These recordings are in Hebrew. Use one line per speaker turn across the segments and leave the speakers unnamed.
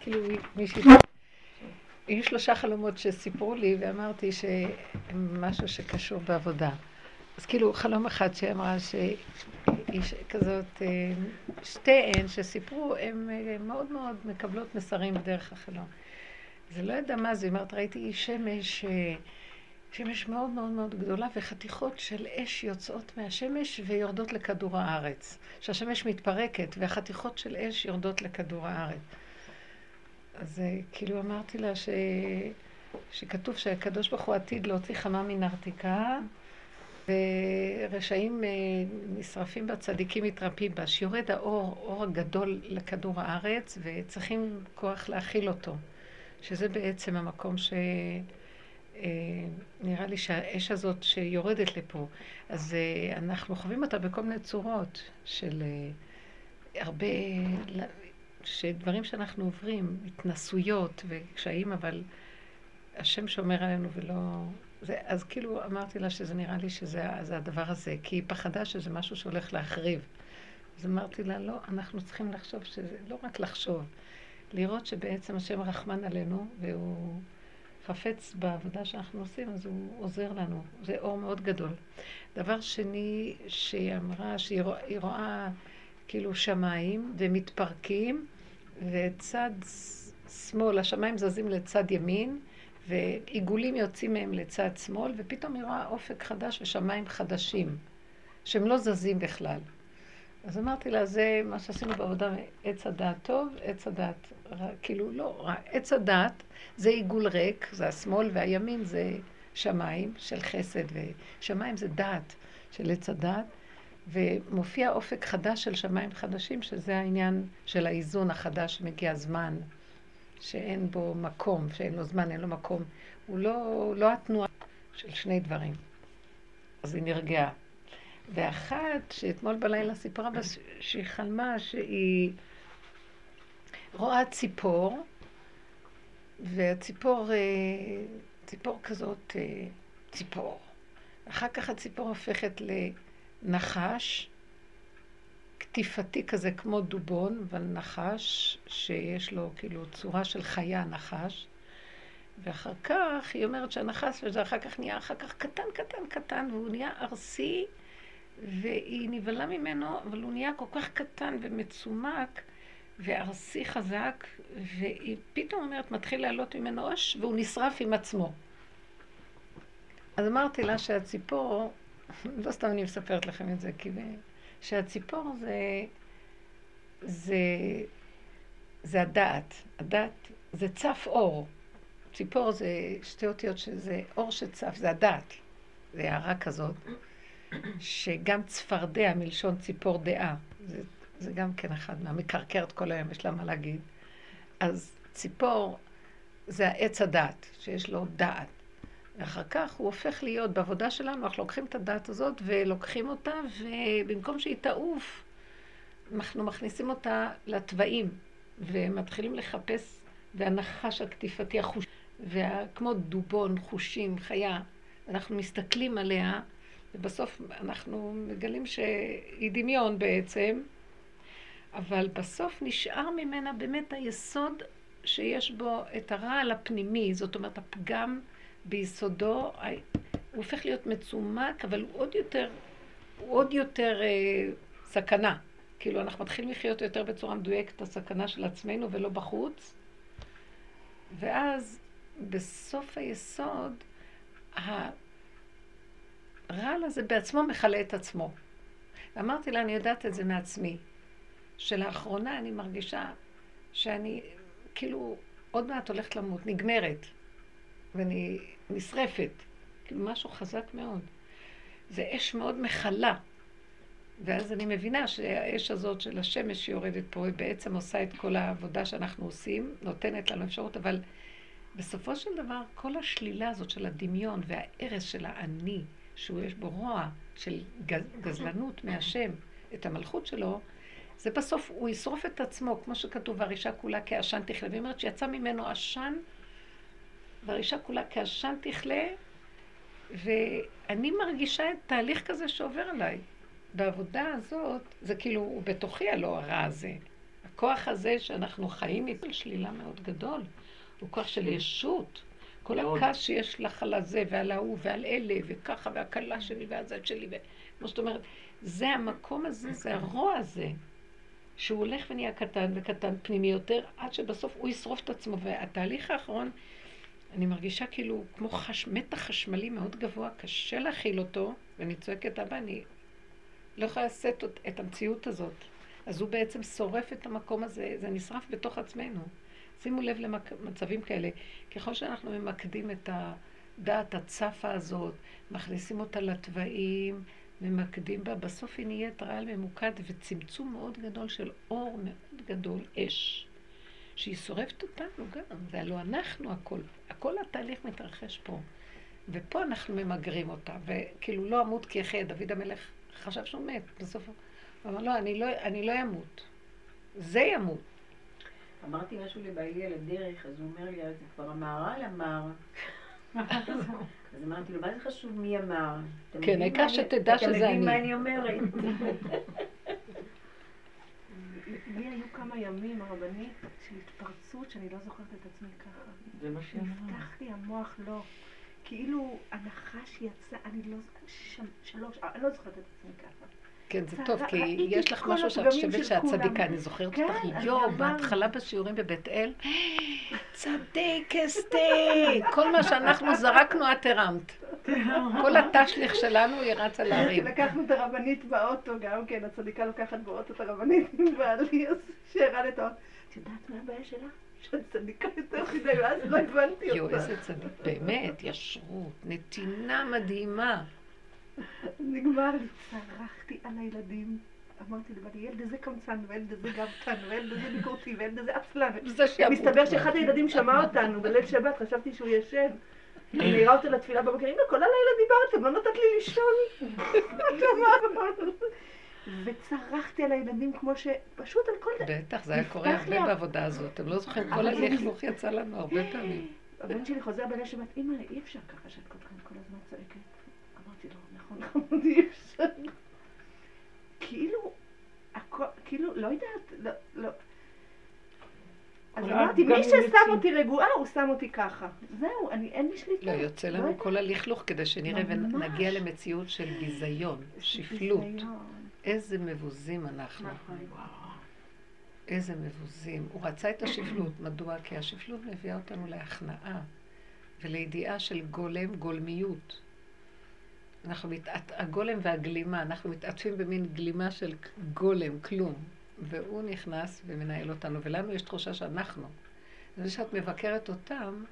כאילו מישהי... היו שלושה חלומות שסיפרו לי, ואמרתי שהם משהו שקשור בעבודה. אז כאילו חלום אחד שהיא אמרה שאיש כזאת, אה, שתיהן שסיפרו, הן אה, מאוד מאוד מקבלות מסרים בדרך החלום. זה לא ידע מה זה, היא אומרת, ראיתי איש שמש, אה, שמש מאוד מאוד מאוד גדולה, וחתיכות של אש יוצאות מהשמש ויורדות לכדור הארץ. שהשמש מתפרקת, והחתיכות של אש יורדות לכדור הארץ. אז כאילו אמרתי לה ש... שכתוב שהקדוש ברוך הוא עתיד להוציא חמה מנרתיקה, ורשעים אה, נשרפים בה, צדיקים מתרפים בה, שיורד האור, אור הגדול לכדור הארץ, וצריכים כוח להכיל אותו. שזה בעצם המקום ש... אה, נראה לי שהאש הזאת שיורדת לפה, אז אה, אנחנו חווים אותה בכל מיני צורות של הרבה, שדברים שאנחנו עוברים, התנסויות וקשיים, אבל השם שומר עלינו ולא... זה, אז כאילו אמרתי לה שזה נראה לי שזה הדבר הזה, כי היא פחדה שזה משהו שהולך להחריב. אז אמרתי לה, לא, אנחנו צריכים לחשוב שזה, לא רק לחשוב, לראות שבעצם השם רחמן עלינו, והוא חפץ בעבודה שאנחנו עושים, אז הוא עוזר לנו. זה אור מאוד גדול. דבר שני, שהיא אמרה שהיא רואה, רואה כאילו שמיים ומתפרקים, וצד שמאל, השמיים זזים לצד ימין, ועיגולים יוצאים מהם לצד שמאל, ופתאום היא רואה אופק חדש ושמיים חדשים, שהם לא זזים בכלל. אז אמרתי לה, זה מה שעשינו בעבודה, עץ הדעת טוב, עץ הדעת רע, כאילו לא רע. עץ הדעת זה עיגול ריק, זה השמאל, והימין זה שמיים של חסד, ושמיים זה דעת של עץ הדעת, ומופיע אופק חדש של שמיים חדשים, שזה העניין של האיזון החדש שמגיע זמן. שאין בו מקום, שאין לו זמן, אין לו מקום. הוא לא, לא התנועה של שני דברים. אז היא נרגעה. ואחת, שאתמול בלילה סיפרה שהיא חלמה שהיא רואה ציפור, והציפור, אה, ציפור כזאת, אה, ציפור. אחר כך הציפור הופכת לנחש, קטיפתי כזה כמו דובון, אבל נחש, שיש לו כאילו צורה של חיה נחש. ואחר כך היא אומרת שהנחש, וזה אחר כך נהיה אחר כך קטן, קטן, קטן, והוא נהיה ארסי, והיא נבהלה ממנו, אבל הוא נהיה כל כך קטן ומצומק, וארסי חזק, והיא פתאום אומרת, מתחיל לעלות ממנו אש, והוא נשרף עם עצמו. אז אמרתי לה שהציפור, לא סתם אני מספרת לכם את זה, כי... שהציפור זה, זה, זה הדעת. הדעת זה צף אור. ציפור זה שתי אותיות שזה אור שצף, זה הדעת. זה הערה כזאת, שגם צפרדע מלשון ציפור דעה. זה, זה גם כן אחד מהמקרקרת כל היום, יש לה מה להגיד. אז ציפור זה העץ הדעת, שיש לו דעת. ואחר כך הוא הופך להיות, בעבודה שלנו, אנחנו לוקחים את הדת הזאת ולוקחים אותה, ובמקום שהיא תעוף, אנחנו מכניסים אותה לתוואים, ומתחילים לחפש, והנחש הקטיפתי, החוש... וכמו דובון, חושים, חיה, אנחנו מסתכלים עליה, ובסוף אנחנו מגלים שהיא דמיון בעצם, אבל בסוף נשאר ממנה באמת היסוד שיש בו את הרעל הפנימי, זאת אומרת הפגם ביסודו, הוא הופך להיות מצומק, אבל הוא עוד יותר, הוא עוד יותר אה, סכנה. כאילו, אנחנו מתחילים לחיות יותר בצורה מדויקת הסכנה של עצמנו ולא בחוץ. ואז, בסוף היסוד, הרעל הזה בעצמו מכלה את עצמו. ואמרתי לה, אני יודעת את זה מעצמי, שלאחרונה אני מרגישה שאני, כאילו, עוד מעט הולכת למות, נגמרת. ואני נשרפת. כאילו משהו חזק מאוד. זה אש מאוד מכלה. ואז אני מבינה שהאש הזאת של השמש שיורדת פה, היא בעצם עושה את כל העבודה שאנחנו עושים, נותנת לנו אפשרות, אבל בסופו של דבר, כל השלילה הזאת של הדמיון וההרס של האני, שהוא יש בו רוע של גזלנות מהשם, את המלכות שלו, זה בסוף, הוא ישרוף את עצמו, כמו שכתוב, הרישה כולה כעשן תכלה. והיא אומרת שיצא ממנו עשן והאישה כולה כעשן תכלה, ואני מרגישה את תהליך כזה שעובר עליי. בעבודה הזאת, זה כאילו, הוא בתוכי הלא הרע הזה. הכוח הזה שאנחנו חיים מפל שלילה מאוד גדול, הוא כוח של ישות. כל הכעס שיש לך על הזה ועל ההוא ועל אלה וככה והכלה שלי והזת שלי, כמו שאת אומרת, זה המקום הזה, זה הרוע הזה, שהוא הולך ונהיה קטן וקטן פנימי יותר, עד שבסוף הוא ישרוף את עצמו. והתהליך האחרון, אני מרגישה כאילו כמו חש, מתח חשמלי מאוד גבוה, קשה להכיל אותו, ואני צועקת, אבא, אני לא יכולה לשאת את המציאות הזאת. אז הוא בעצם שורף את המקום הזה, זה נשרף בתוך עצמנו. שימו לב למצבים כאלה. ככל שאנחנו ממקדים את הדעת הצפה הזאת, מכניסים אותה לתוואים, ממקדים בה, בסוף היא נהיית רעל ממוקד וצמצום מאוד גדול של אור מאוד גדול, אש, שהיא שורפת אותנו גם, זה אנחנו הכל, הכל התהליך מתרחש פה. ופה אנחנו ממגרים אותה, וכאילו לא אמות כי יחיה, דוד המלך חשב שהוא מת, בסוף הוא אמר לא, אני לא, אני לא אמות, זה ימות.
אמרתי משהו לבעלי על הדרך, אז הוא אומר לי, זה כבר המהר"ל אמר. אז אמרתי לו, מה זה חשוב מי אמר?
כן, העיקר שתדע שזה אני. אתה
מבין מה אני אומרת.
לי היו כמה ימים, הרבנית, של התפרצות שאני לא זוכרת את עצמי ככה.
זה מה שהיא אמרה.
נפתח לי המוח, לא. כאילו הנחש יצא, אני לא, שלוש, אני לא זוכרת את עצמי ככה.
כן, זה טוב, כי יש לך משהו שאת חושבת שאת צדיקה. אני זוכרת אותך, כן, יואו, בהתחלה בשיעורים בבית אל, צדיק אסתי, כל מה שאנחנו זרקנו את הרמת. כל התשליך שלנו היא רצה להרים.
לקחנו את הרבנית באוטו, גם כן, הצדיקה לוקחת באוטו את הרבנית בעלי, אז שהרדת האוטו. את יודעת מה הבעיה שלה? שאת צדיקה יותר מדי, ואז לא הבנתי אותה.
יואו, איזה צדיק, באמת, ישרות, נתינה מדהימה.
נגמר לי, צרחתי על הילדים. אמרתי לבני, ילד איזה קמצן, וילד איזה גבתן, וילד איזה ביקורתי, וילד איזה עצלן. מסתבר שאחד הילדים שמע אותנו בליל שבת, חשבתי שהוא ישן. אני מעירה אותו לתפילה בבוקר, הנה כל הלילה דיברתם, לא נתת לי לישון. וצרחתי על הילדים כמו ש... פשוט על כל.
בטח, זה היה קורה הרבה בעבודה הזאת. אתם לא זוכרים, כל הלכלוך יצא לנו הרבה פעמים.
הבן שלי חוזר בליל שבת, אימא, אי אפשר ככה שאת כל הזמן צועקת. נכון, חמודי, אי אפשר. כאילו, כאילו, לא יודעת, לא, לא. אז אמרתי, מי ששם אותי רגועה, הוא שם אותי ככה. זהו, אני, אין לי שליטה.
לא, יוצא לנו לא כל הלכלוך כדי שנראה ונגיע למציאות של ביזיון, שפלות. איזה מבוזים אנחנו. נכון. איזה מבוזים. הוא רצה את השפלות. מדוע? כי השפלות מביאה אותנו להכנעה ולידיעה של גולם, גולמיות. אנחנו מתעט... הגולם והגלימה, אנחנו מתעטפים במין גלימה של גולם, כלום. והוא נכנס ומנהל אותנו, ולנו יש תחושה שאנחנו. זה שאת מבקרת אותם,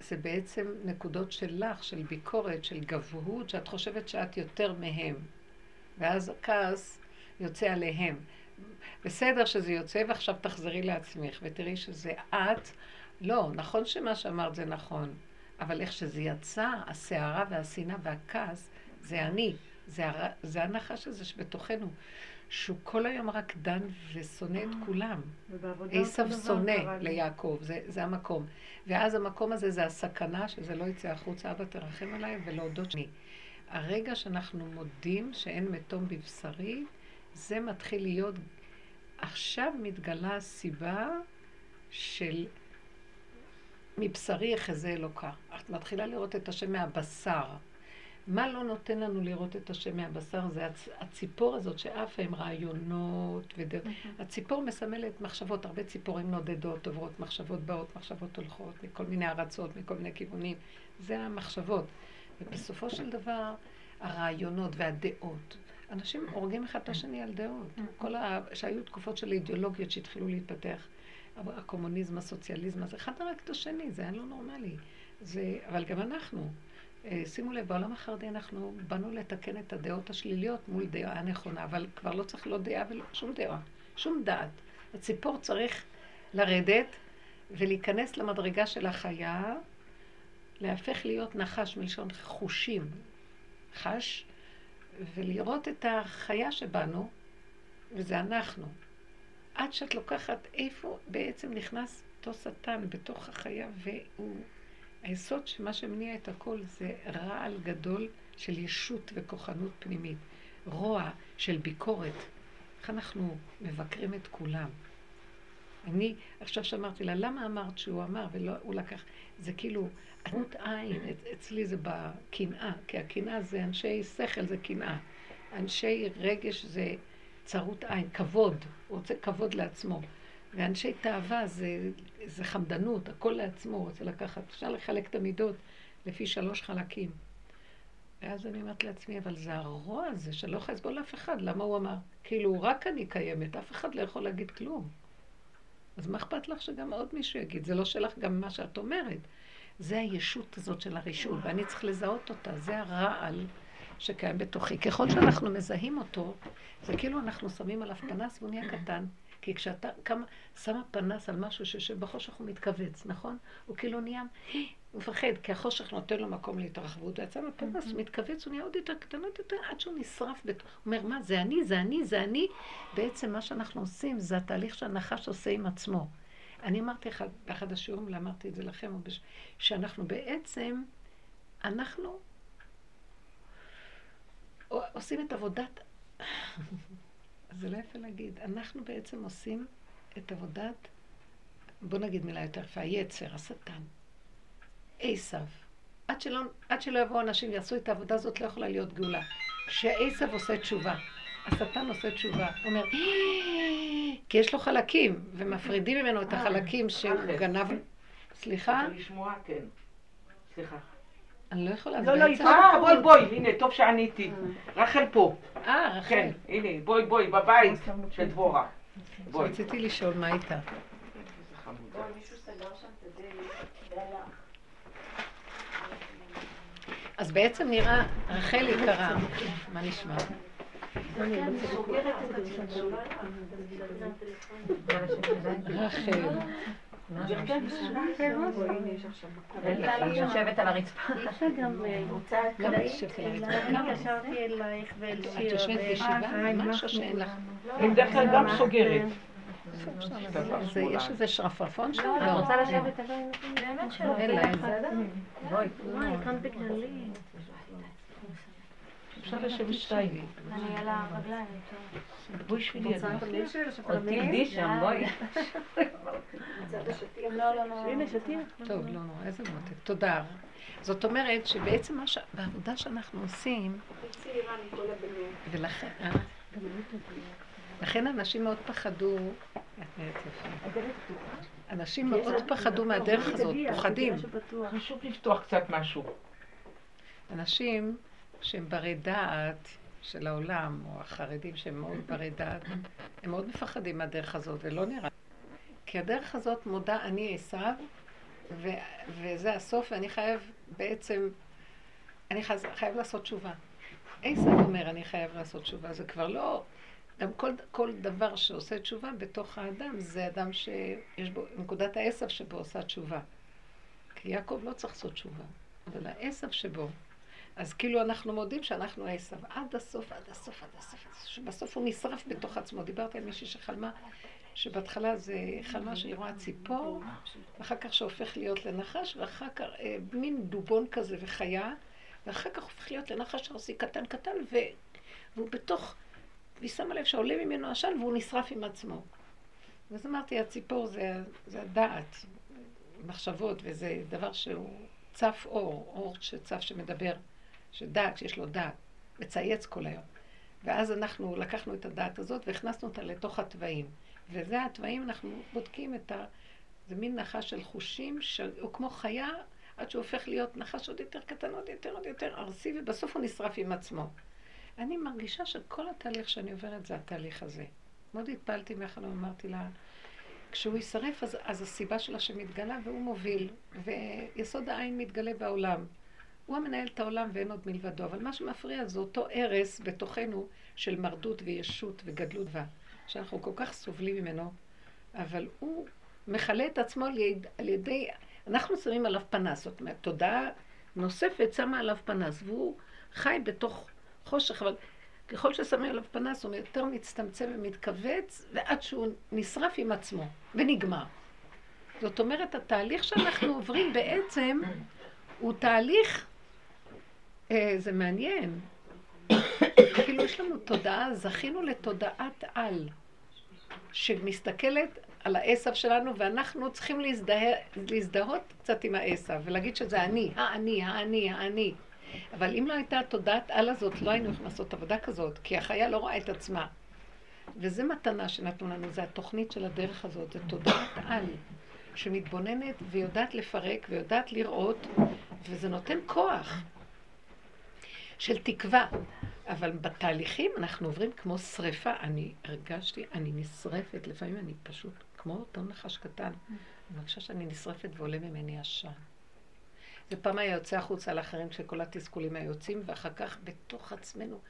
זה בעצם נקודות שלך, של ביקורת, של גבהות, שאת חושבת שאת יותר מהם. ואז הכעס יוצא עליהם. בסדר שזה יוצא, ועכשיו תחזרי לעצמך, ותראי שזה את. לא, נכון שמה שאמרת זה נכון, אבל איך שזה יצא, הסערה והשנאה והכעס, זה אני. זה, הר... זה הנחש הזה שבתוכנו. שהוא כל היום רק דן ושונא את כולם. עשב שונא ליעקב, זה, זה המקום. ואז המקום הזה זה הסכנה שזה לא יצא החוצה, אבא תרחם עליי ולהודות שאני. הרגע שאנחנו מודים שאין מתום בבשרי, זה מתחיל להיות, עכשיו מתגלה הסיבה של מבשרי יחזה אלוקה. מתחילה לראות את השם מהבשר. מה לא נותן לנו לראות את השם מהבשר? זה הצ... הציפור הזאת שעפה עם רעיונות ודרך. Mm-hmm. הציפור מסמלת מחשבות, הרבה ציפורים נודדות, עוברות מחשבות באות, מחשבות הולכות, מכל מיני ארצות, מכל מיני כיוונים. זה המחשבות. ובסופו של דבר, הרעיונות והדעות. אנשים הורגים אחד את השני על דעות. Mm-hmm. כל ה... שהיו תקופות של אידיאולוגיות שהתחילו להתפתח. הקומוניזם, הסוציאליזם, אז אחד הרג את השני, זה היה לא נורמלי. זה... אבל גם אנחנו. אה, שימו לב, בעולם החרדי אנחנו באנו לתקן את הדעות השליליות מול דעה נכונה, אבל כבר לא צריך לא דעה ושום דעה, שום דעת. הציפור צריך לרדת ולהיכנס למדרגה של החיה, להפך להיות נחש מלשון חושים, חש, ולראות את החיה שבנו, וזה אנחנו. עד שאת לוקחת איפה בעצם נכנס אותו שטן בתוך החיה, והוא היסוד שמה שמניע את הכל זה רעל גדול של ישות וכוחנות פנימית. רוע של ביקורת, איך אנחנו מבקרים את כולם. אני עכשיו שאמרתי לה, למה אמרת שהוא אמר והוא לקח? זה כאילו, ענות עין, אצלי זה בקנאה, כי הקנאה זה אנשי שכל, זה קנאה. אנשי רגש זה צרות עין, כבוד, הוא רוצה כבוד לעצמו. ואנשי תאווה זה, זה חמדנות, הכל לעצמו, רוצה לקחת. אפשר לחלק את המידות לפי שלוש חלקים. ואז אני אומרת לעצמי, אבל זה הרוע הזה שלא יכול לסבול לאף אחד, למה הוא אמר? כאילו, רק אני קיימת, אף אחד לא יכול להגיד כלום. אז מה אכפת לך שגם עוד מישהו יגיד? זה לא שלך גם מה שאת אומרת. זה הישות הזאת של הרישות, ואני צריך לזהות אותה, זה הרעל שקיים בתוכי. ככל שאנחנו מזהים אותו, זה כאילו אנחנו שמים עליו פנס והוא נהיה קטן. כי כשאתה כמה, שמה פנס על משהו שיושב בחושך הוא מתכווץ, נכון? הוא כאילו נהיה, הוא מפחד, כי החושך נותן לו מקום להתרחבות, ויצא לו פנס, הוא מתכווץ, הוא נהיה עוד יותר קטן, עוד יותר, עד שהוא נשרף, הוא אומר, מה, זה אני, זה אני, זה אני. בעצם מה שאנחנו עושים זה התהליך שהנחש עושה עם עצמו. אני אמרתי לך באחד השיעורים, אמרתי את זה לכם, שאנחנו בעצם, אנחנו עושים את עבודת... זה לא יפה להגיד. אנחנו בעצם עושים את עבודת, בוא נגיד מילה יותר יפה, היצר, השטן. עשב. עד שלא, עד שלא יבואו אנשים ויעשו את העבודה הזאת, לא יכולה להיות גאולה. כשעשב עושה תשובה, השטן עושה תשובה, הוא אומר, כי יש לו חלקים, ומפרידים ממנו את החלקים שהוא גנב. סליחה?
לשמוע, כן. סליחה.
אני לא יכולה...
לא, לא, אה, בואי, בואי, הנה, טוב שעניתי. רחל פה.
אה, רחל.
כן, הנה, בואי, בואי, בבית של דבורה.
בואי. רציתי לשאול מה איתה. אז בעצם נראה, רחל יקרה, מה נשמע? רחל.
יושבת על הרצפה.
למה יושבת על הרצפה? את יושבת בישיבה? משהו שאין לך.
בדרך כלל גם סוגרת.
יש איזה שרפרפון שם?
לא. את רוצה לשבת עדיין?
באמת שלא. אין לה.
בואי.
אפשר לשבת שתיים.
אני על הרגליים.
בואי שבי לידי.
עוד תגדי שם, בואי.
לא, לא, לא.
הנה, שתייה.
טוב, לא, לא, איזה מותק. תודה. זאת אומרת שבעצם בעבודה שאנחנו עושים, ולכן, אה? לכן אנשים מאוד פחדו, אנשים מאוד פחדו מהדרך הזאת, פוחדים.
חשוב לפתוח קצת משהו.
אנשים שהם ברי דעת של העולם, או החרדים שהם מאוד ברי דעת, הם מאוד מפחדים מהדרך הזאת, ולא נראה. כי הדרך הזאת מודה אני עשיו, וזה הסוף, ואני חייב בעצם, אני חייב, חייב לעשות תשובה. עשיו אומר, אני חייב לעשות תשובה, זה כבר לא... גם כל, כל דבר שעושה תשובה בתוך האדם, זה אדם שיש בו, נקודת העשב שבו עושה תשובה. כי יעקב לא צריך לעשות תשובה, אבל העשב שבו אז כאילו אנחנו מודים שאנחנו עשב עד הסוף, עד הסוף, עד הסוף, שבסוף הוא נשרף בתוך עצמו. דיברתי על מישהי שחלמה, שבהתחלה זה חלמה שהיא רואה ציפור, ואחר כך שהופך להיות לנחש, ואחר כך אה, מין דובון כזה וחיה, ואחר כך הופך להיות לנחש רוסי קטן קטן, ו... והוא בתוך, והיא שמה לב שעולה ממנו עשן והוא נשרף עם עצמו. אז אמרתי, הציפור זה, זה הדעת, מחשבות, וזה דבר שהוא צף אור, אור שצף שמדבר. שדעת, שיש לו דעת, מצייץ כל היום. ואז אנחנו לקחנו את הדעת הזאת והכנסנו אותה לתוך התוואים. וזה התוואים, אנחנו בודקים את ה... זה מין נחש של חושים, שהוא כמו חיה, עד שהוא הופך להיות נחש עוד יותר קטן, עוד יותר, עוד יותר ארסי, ובסוף הוא נשרף עם עצמו. אני מרגישה שכל התהליך שאני עוברת זה התהליך הזה. מאוד התפעלתי מאחר אמרתי לה, כשהוא יישרף אז, אז הסיבה שלה שמתגלה והוא מוביל, ויסוד העין מתגלה בעולם. הוא המנהל את העולם ואין עוד מלבדו, אבל מה שמפריע זה אותו הרס בתוכנו של מרדות וישות וגדלות. שאנחנו כל כך סובלים ממנו, אבל הוא מכלה את עצמו על ידי, אנחנו שמים עליו פנס, זאת אומרת, תודעה נוספת שמה עליו פנס, והוא חי בתוך חושך, אבל ככל ששמים עליו פנס הוא יותר מצטמצם ומתכווץ, ועד שהוא נשרף עם עצמו, ונגמר. זאת אומרת, התהליך שאנחנו עוברים בעצם הוא תהליך זה מעניין. כאילו יש לנו תודעה, זכינו לתודעת על, שמסתכלת על העשב שלנו, ואנחנו צריכים להזדה, להזדהות קצת עם העשב, ולהגיד שזה אני, האני, האני, האני. אבל אם לא הייתה תודעת על הזאת, לא היינו יכולים לעשות עבודה כזאת, כי החיה לא רואה את עצמה. וזו מתנה שנתנו לנו, זו התוכנית של הדרך הזאת, זו תודעת על, שמתבוננת ויודעת לפרק ויודעת לראות, וזה נותן כוח של תקווה. אבל בתהליכים אנחנו עוברים כמו שריפה. אני הרגשתי, אני נשרפת, לפעמים אני פשוט כמו אותו נחש קטן. אני מרגישה שאני נשרפת ועולה ממני עשן. ופעם היה יוצא החוצה לאחרים כשכל התסכולים היו יוצאים, ואחר כך בתוך עצמנו.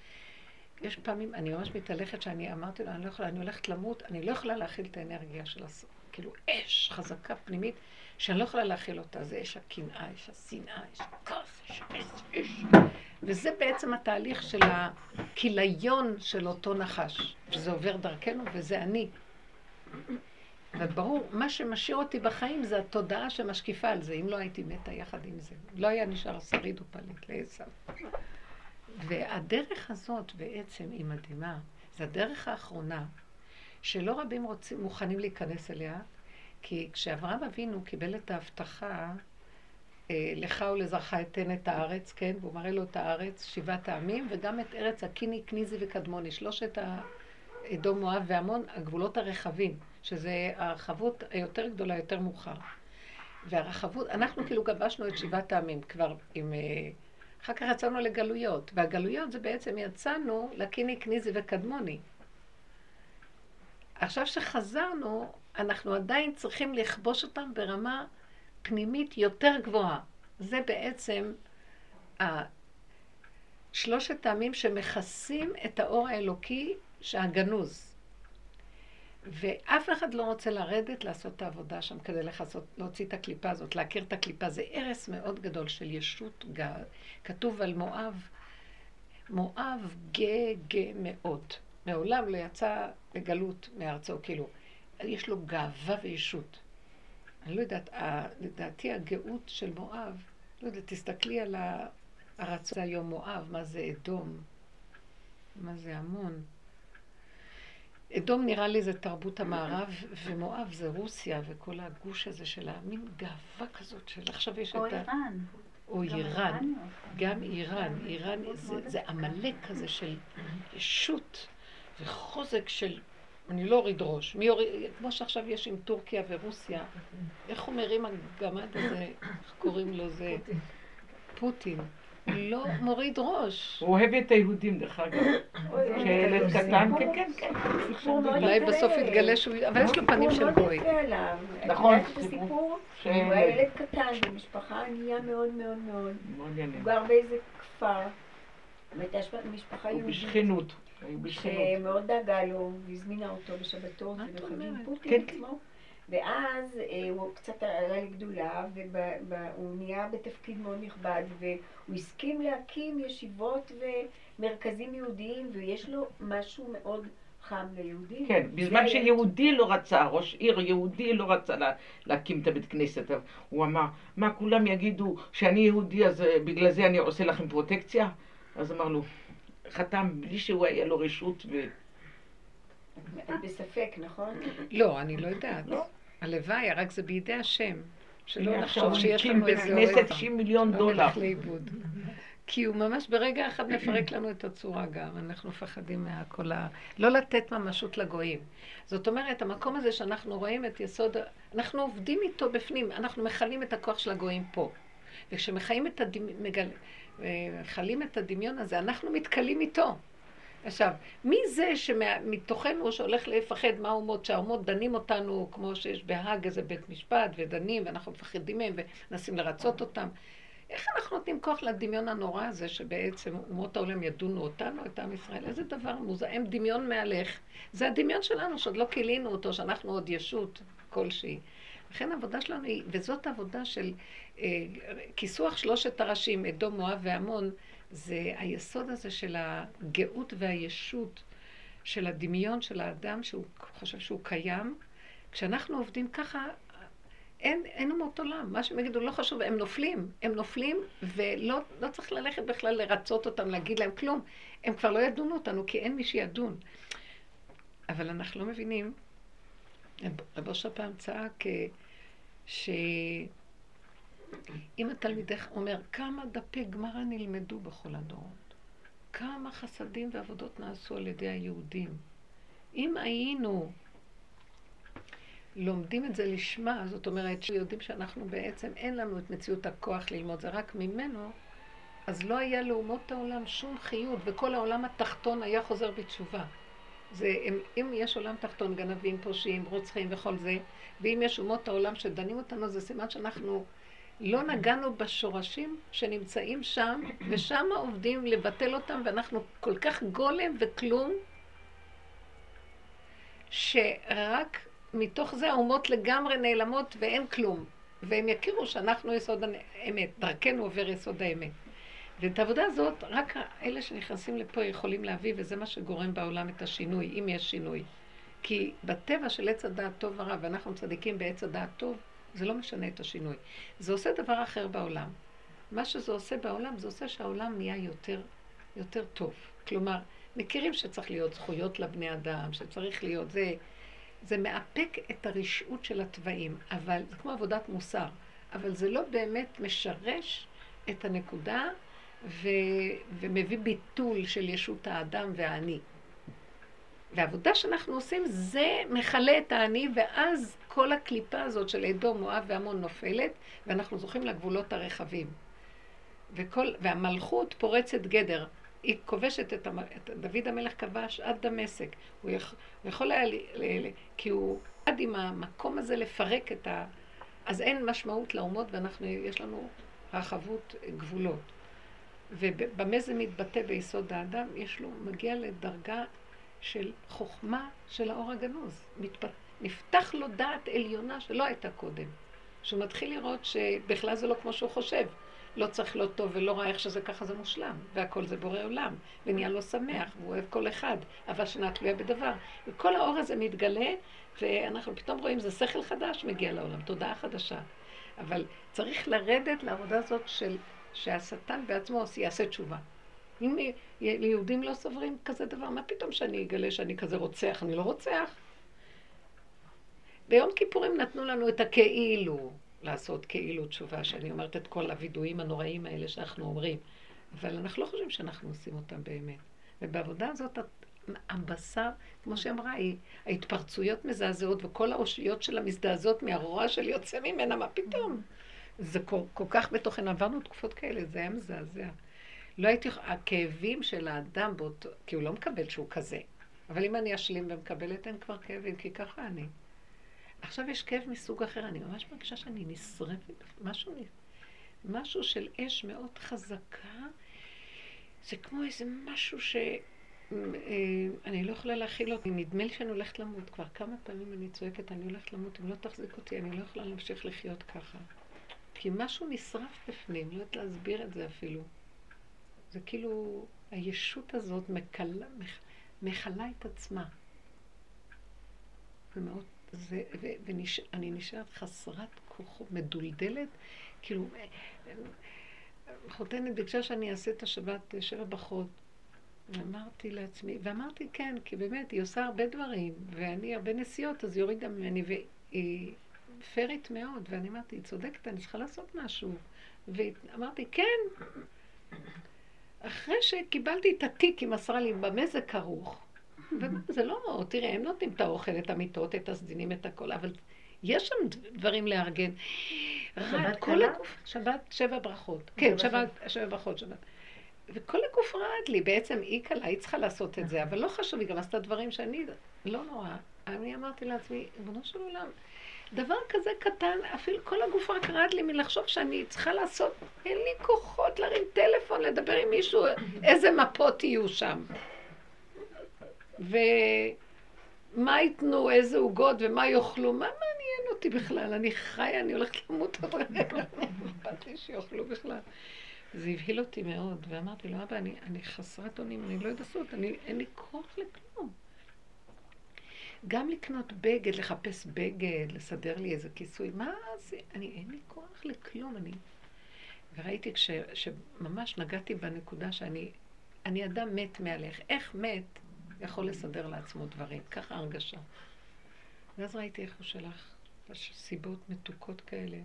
יש פעמים, אני ממש מתהלכת שאני אמרתי לו, אני לא יכולה, אני הולכת למות, אני לא יכולה להכיל את האנרגיה של הסוף. כאילו אש חזקה פנימית, שאני לא יכולה להכיל אותה. זה אש הקנאה, אש השנאה, אש הכעס, אש אש, אש. וזה בעצם התהליך של הכיליון של אותו נחש, שזה עובר דרכנו וזה אני. וברור, מה שמשאיר אותי בחיים זה התודעה שמשקיפה על זה. אם לא הייתי מתה יחד עם זה, לא היה נשאר שריד ופליט לעשו. והדרך הזאת בעצם היא מדהימה. זו הדרך האחרונה שלא רבים רוצים, מוכנים להיכנס אליה, כי כשאברהם אבינו קיבל את ההבטחה, אה, לך ולזרעך אתן את הארץ, כן? והוא מראה לו את הארץ, שבעת העמים, וגם את ארץ הקיני, כניזי וקדמוני, שלושת אדום, מואב ועמון, הגבולות הרחבים, שזה הרחבות היותר גדולה, יותר מאוחר. והרחבות, אנחנו כאילו גבשנו את שבעת העמים כבר עם... אה, אחר כך יצאנו לגלויות, והגלויות זה בעצם יצאנו לקיני, כניזי וקדמוני. עכשיו שחזרנו, אנחנו עדיין צריכים לכבוש אותם ברמה פנימית יותר גבוהה. זה בעצם שלושת העמים שמכסים את האור האלוקי שהגנוז. ואף אחד לא רוצה לרדת לעשות את העבודה שם כדי לחסות, להוציא את הקליפה הזאת, להכיר את הקליפה. זה הרס מאוד גדול של ישות גל. כתוב על מואב, מואב גאה גאה מאוד. מעולם לא יצא לגלות מארצו, כאילו, יש לו גאווה וישות. אני לא יודעת, לדעתי הגאות של מואב, לא יודעת, תסתכלי על הרצון היום מואב, מה זה אדום, מה זה המון. אדום נראה לי זה תרבות המערב, ומואב זה רוסיה, וכל הגוש הזה של המין גאווה כזאת של עכשיו יש את ה...
או איראן.
או איראן, גם איראן, איראן זה עמלק כזה של ישות וחוזק של אני לא אוריד ראש. מי אוריד, כמו שעכשיו יש עם טורקיה ורוסיה, איך הוא מרים הגמד הזה, איך קוראים לו זה? פוטין. לא מוריד ראש.
הוא אוהב את היהודים, דרך אגב. שילד קטן, כן, כן, כן.
אולי בסוף יתגלה שהוא... אבל יש לו פנים של גוי.
נכון. סיפור, הוא היה ילד קטן, במשפחה ענייה מאוד מאוד מאוד. הוא גר באיזה כפר. והייתה משפחה יהודית.
בשכנות.
שמאוד דאגה לו, והזמינה אותו בשבתות ובחגים פוטין כן. עצמו. ואז אה, הוא קצת עלה לגדולה, והוא נהיה בתפקיד מאוד נכבד, והוא הסכים להקים ישיבות ומרכזים יהודיים, ויש לו משהו מאוד חם ליהודים.
כן, בזמן שיהודי לא רצה, ראש עיר יהודי לא רצה לה, להקים את הבית כנסת, הוא אמר, מה כולם יגידו שאני יהודי אז אה, בגלל זה אני עושה לכם פרוטקציה? אז אמרנו, חתם בלי שהוא היה לו רשות ו...
בספק, נכון?
לא, אני לא יודעת. לא. הלוואי, רק זה בידי השם. שלא נחשוב שיש לנו איזה
אוהב. כנסת 90 מיליון
לא
דולר.
לאיבוד. כי הוא ממש ברגע אחד מפרק לנו את הצורה גם, אנחנו מפחדים מהכל ה... לא לתת ממשות לגויים. זאת אומרת, המקום הזה שאנחנו רואים את יסוד, אנחנו עובדים איתו בפנים, אנחנו מכלים את הכוח של הגויים פה. וכשמחיים את הדמיון, מכלים את הדמיון הזה, אנחנו מתכלים איתו. עכשיו, מי זה שמתוכנו שהולך לפחד מהאומות, שהאומות דנים אותנו, כמו שיש בהאג איזה בית משפט, ודנים, ואנחנו מפחדים מהם ומנסים לרצות אותם? איך אנחנו נותנים כוח לדמיון הנורא הזה, שבעצם אומות העולם ידונו אותנו, את עם ישראל? איזה דבר מוזהם דמיון מהלך. זה הדמיון שלנו, שעוד לא כילינו אותו, שאנחנו עוד ישות כלשהי. לכן העבודה שלנו היא, וזאת העבודה של אה, כיסוח שלושת הראשים, אדום, מואב ועמון, זה היסוד הזה של הגאות והישות, של הדמיון של האדם שהוא חושב שהוא קיים. כשאנחנו עובדים ככה, אין, אין אומות עולם. מה שהם יגידו לא חשוב, הם נופלים. הם נופלים, ולא לא צריך ללכת בכלל לרצות אותם, להגיד להם כלום. הם כבר לא ידונו אותנו, כי אין מי שידון. אבל אנחנו לא מבינים. רב אושר פעם צעק אה, שאם התלמידך אומר, כמה דפי גמרא נלמדו בכל הדורות, כמה חסדים ועבודות נעשו על ידי היהודים. אם היינו לומדים את זה לשמה, זאת אומרת שיודעים שאנחנו בעצם, אין לנו את מציאות הכוח ללמוד, זה רק ממנו, אז לא היה לאומות העולם שום חיות, וכל העולם התחתון היה חוזר בתשובה. זה, אם, אם יש עולם תחתון, גנבים, פושעים, רוצחים וכל זה, ואם יש אומות העולם שדנים אותנו, זה סימן שאנחנו לא נגענו בשורשים שנמצאים שם, ושם עובדים לבטל אותם, ואנחנו כל כך גולם וכלום, שרק מתוך זה האומות לגמרי נעלמות ואין כלום. והם יכירו שאנחנו יסוד האמת, דרכנו עובר יסוד האמת. ואת העבודה הזאת, רק אלה שנכנסים לפה יכולים להביא, וזה מה שגורם בעולם את השינוי, אם יש שינוי. כי בטבע של עץ הדעת טוב ורע, ואנחנו צדיקים בעץ הדעת טוב, זה לא משנה את השינוי. זה עושה דבר אחר בעולם. מה שזה עושה בעולם, זה עושה שהעולם נהיה יותר, יותר טוב. כלומר, מכירים שצריך להיות זכויות לבני אדם, שצריך להיות זה... זה מאפק את הרשעות של התוואים, אבל זה כמו עבודת מוסר, אבל זה לא באמת משרש את הנקודה ו, ומביא ביטול של ישות האדם והאני. והעבודה שאנחנו עושים זה מכלה את האני, ואז כל הקליפה הזאת של אדום, מואב ועמון נופלת, ואנחנו זוכים לגבולות הרחבים. וכל, והמלכות פורצת גדר. היא כובשת את, המ... את דוד המלך כבש עד דמשק. הוא, יכול, יכול היה, ל... ל... כי הוא עד עם המקום הזה לפרק את ה... אז אין משמעות לאומות ואנחנו, יש לנו רחבות גבולות. ובמה זה מתבטא ביסוד האדם? יש לו, מגיע לדרגה של חוכמה של האור הגנוז. נפתח לו דעת עליונה שלא הייתה קודם. שהוא מתחיל לראות שבכלל זה לא כמו שהוא חושב. לא צריך לא טוב ולא רע, איך שזה ככה זה מושלם, והכל זה בורא עולם, ונהיה לו שמח, והוא אוהב כל אחד, אבל שנה תלויה בדבר. וכל האור הזה מתגלה, ואנחנו פתאום רואים, זה שכל חדש מגיע לעולם, תודעה חדשה. אבל צריך לרדת לעבודה הזאת של, שהשטן בעצמו יעשה תשובה. אם יהודים לא סוברים כזה דבר, מה פתאום שאני אגלה שאני כזה רוצח? אני לא רוצח. ביום כיפורים נתנו לנו את הכאילו. לעשות כאילו תשובה, שאני אומרת את כל הווידויים הנוראים האלה שאנחנו אומרים, אבל אנחנו לא חושבים שאנחנו עושים אותם באמת. ובעבודה הזאת, הבשר, כמו שאמרה, היא, ההתפרצויות מזעזעות, וכל האושיות שלה מזדעזעות מהרוע של יוצא ממנה, מה פתאום? זה כל, כל כך בתוכן, עברנו תקופות כאלה, זה היה מזעזע. לא הייתי, הכאבים של האדם, באותו, כי הוא לא מקבל שהוא כזה. אבל אם אני אשלים ומקבלת, אין כבר כאבים, כי ככה אני. עכשיו יש כאב מסוג אחר, אני ממש מרגישה שאני נשרפת, משהו, משהו של אש מאוד חזקה, זה כמו איזה משהו ש... אה, אני לא יכולה להכיל אותי, נדמה לי שאני הולכת למות. כבר כמה פעמים אני צועקת, אני הולכת למות, אם לא תחזיק אותי, אני לא יכולה להמשיך לחיות ככה. כי משהו נשרף בפנים, לא יודעת להסביר את זה אפילו. זה כאילו, הישות הזאת מכלה, מכלה את עצמה. זה מאוד זה, ו, ואני נשארת חסרת כוחות, מדולדלת, כאילו, חותנת ביקשה שאני אעשה את השבת שבע ברכות. ואמרתי לעצמי, ואמרתי כן, כי באמת, היא עושה הרבה דברים, ואני הרבה נסיעות, אז היא הורידה ממני, והיא פיירית מאוד, ואני אמרתי, היא צודקת, אני צריכה לעשות משהו. ואמרתי, כן. אחרי שקיבלתי את התיק, היא מסרה לי, במה זה כרוך? וזה לא, תראה, הם נותנים את האוכל, את המיטות, את הסדינים, את הכל, אבל יש שם דברים לארגן.
שבת קלה?
שבת, שבע ברכות. כן, שבת, שבע ברכות, שבת. וכל הגוף רעד לי, בעצם היא קלה, היא צריכה לעשות את זה, אבל לא חשוב, היא גם עשתה דברים שאני, לא נורא. אני אמרתי לעצמי, ריבונו של עולם, דבר כזה קטן, אפילו כל הגוף רק רעד לי מלחשוב שאני צריכה לעשות, אין לי כוחות להרים טלפון, לדבר עם מישהו, איזה מפות יהיו שם. ומה ייתנו, איזה עוגות ומה יאכלו, מה מעניין אותי בכלל? אני חיה, אני הולכת למות עוד רגע, אכפת לי שיאכלו בכלל. זה הבהיל אותי מאוד, ואמרתי לו, אבא, אני, אני חסרת אונים, אני לא יודעת לעשות, אין לי כוח לכלום. גם לקנות בגד, לחפש בגד, לסדר לי איזה כיסוי, מה זה? אני, אין לי כוח לכלום, אני... וראיתי כש, שממש נגעתי בנקודה שאני אני אדם מת מעליך. איך מת יכול לסדר לעצמו דברים? ככה הרגשה. ואז ראיתי איך הוא שלח סיבות מתוקות כאלה.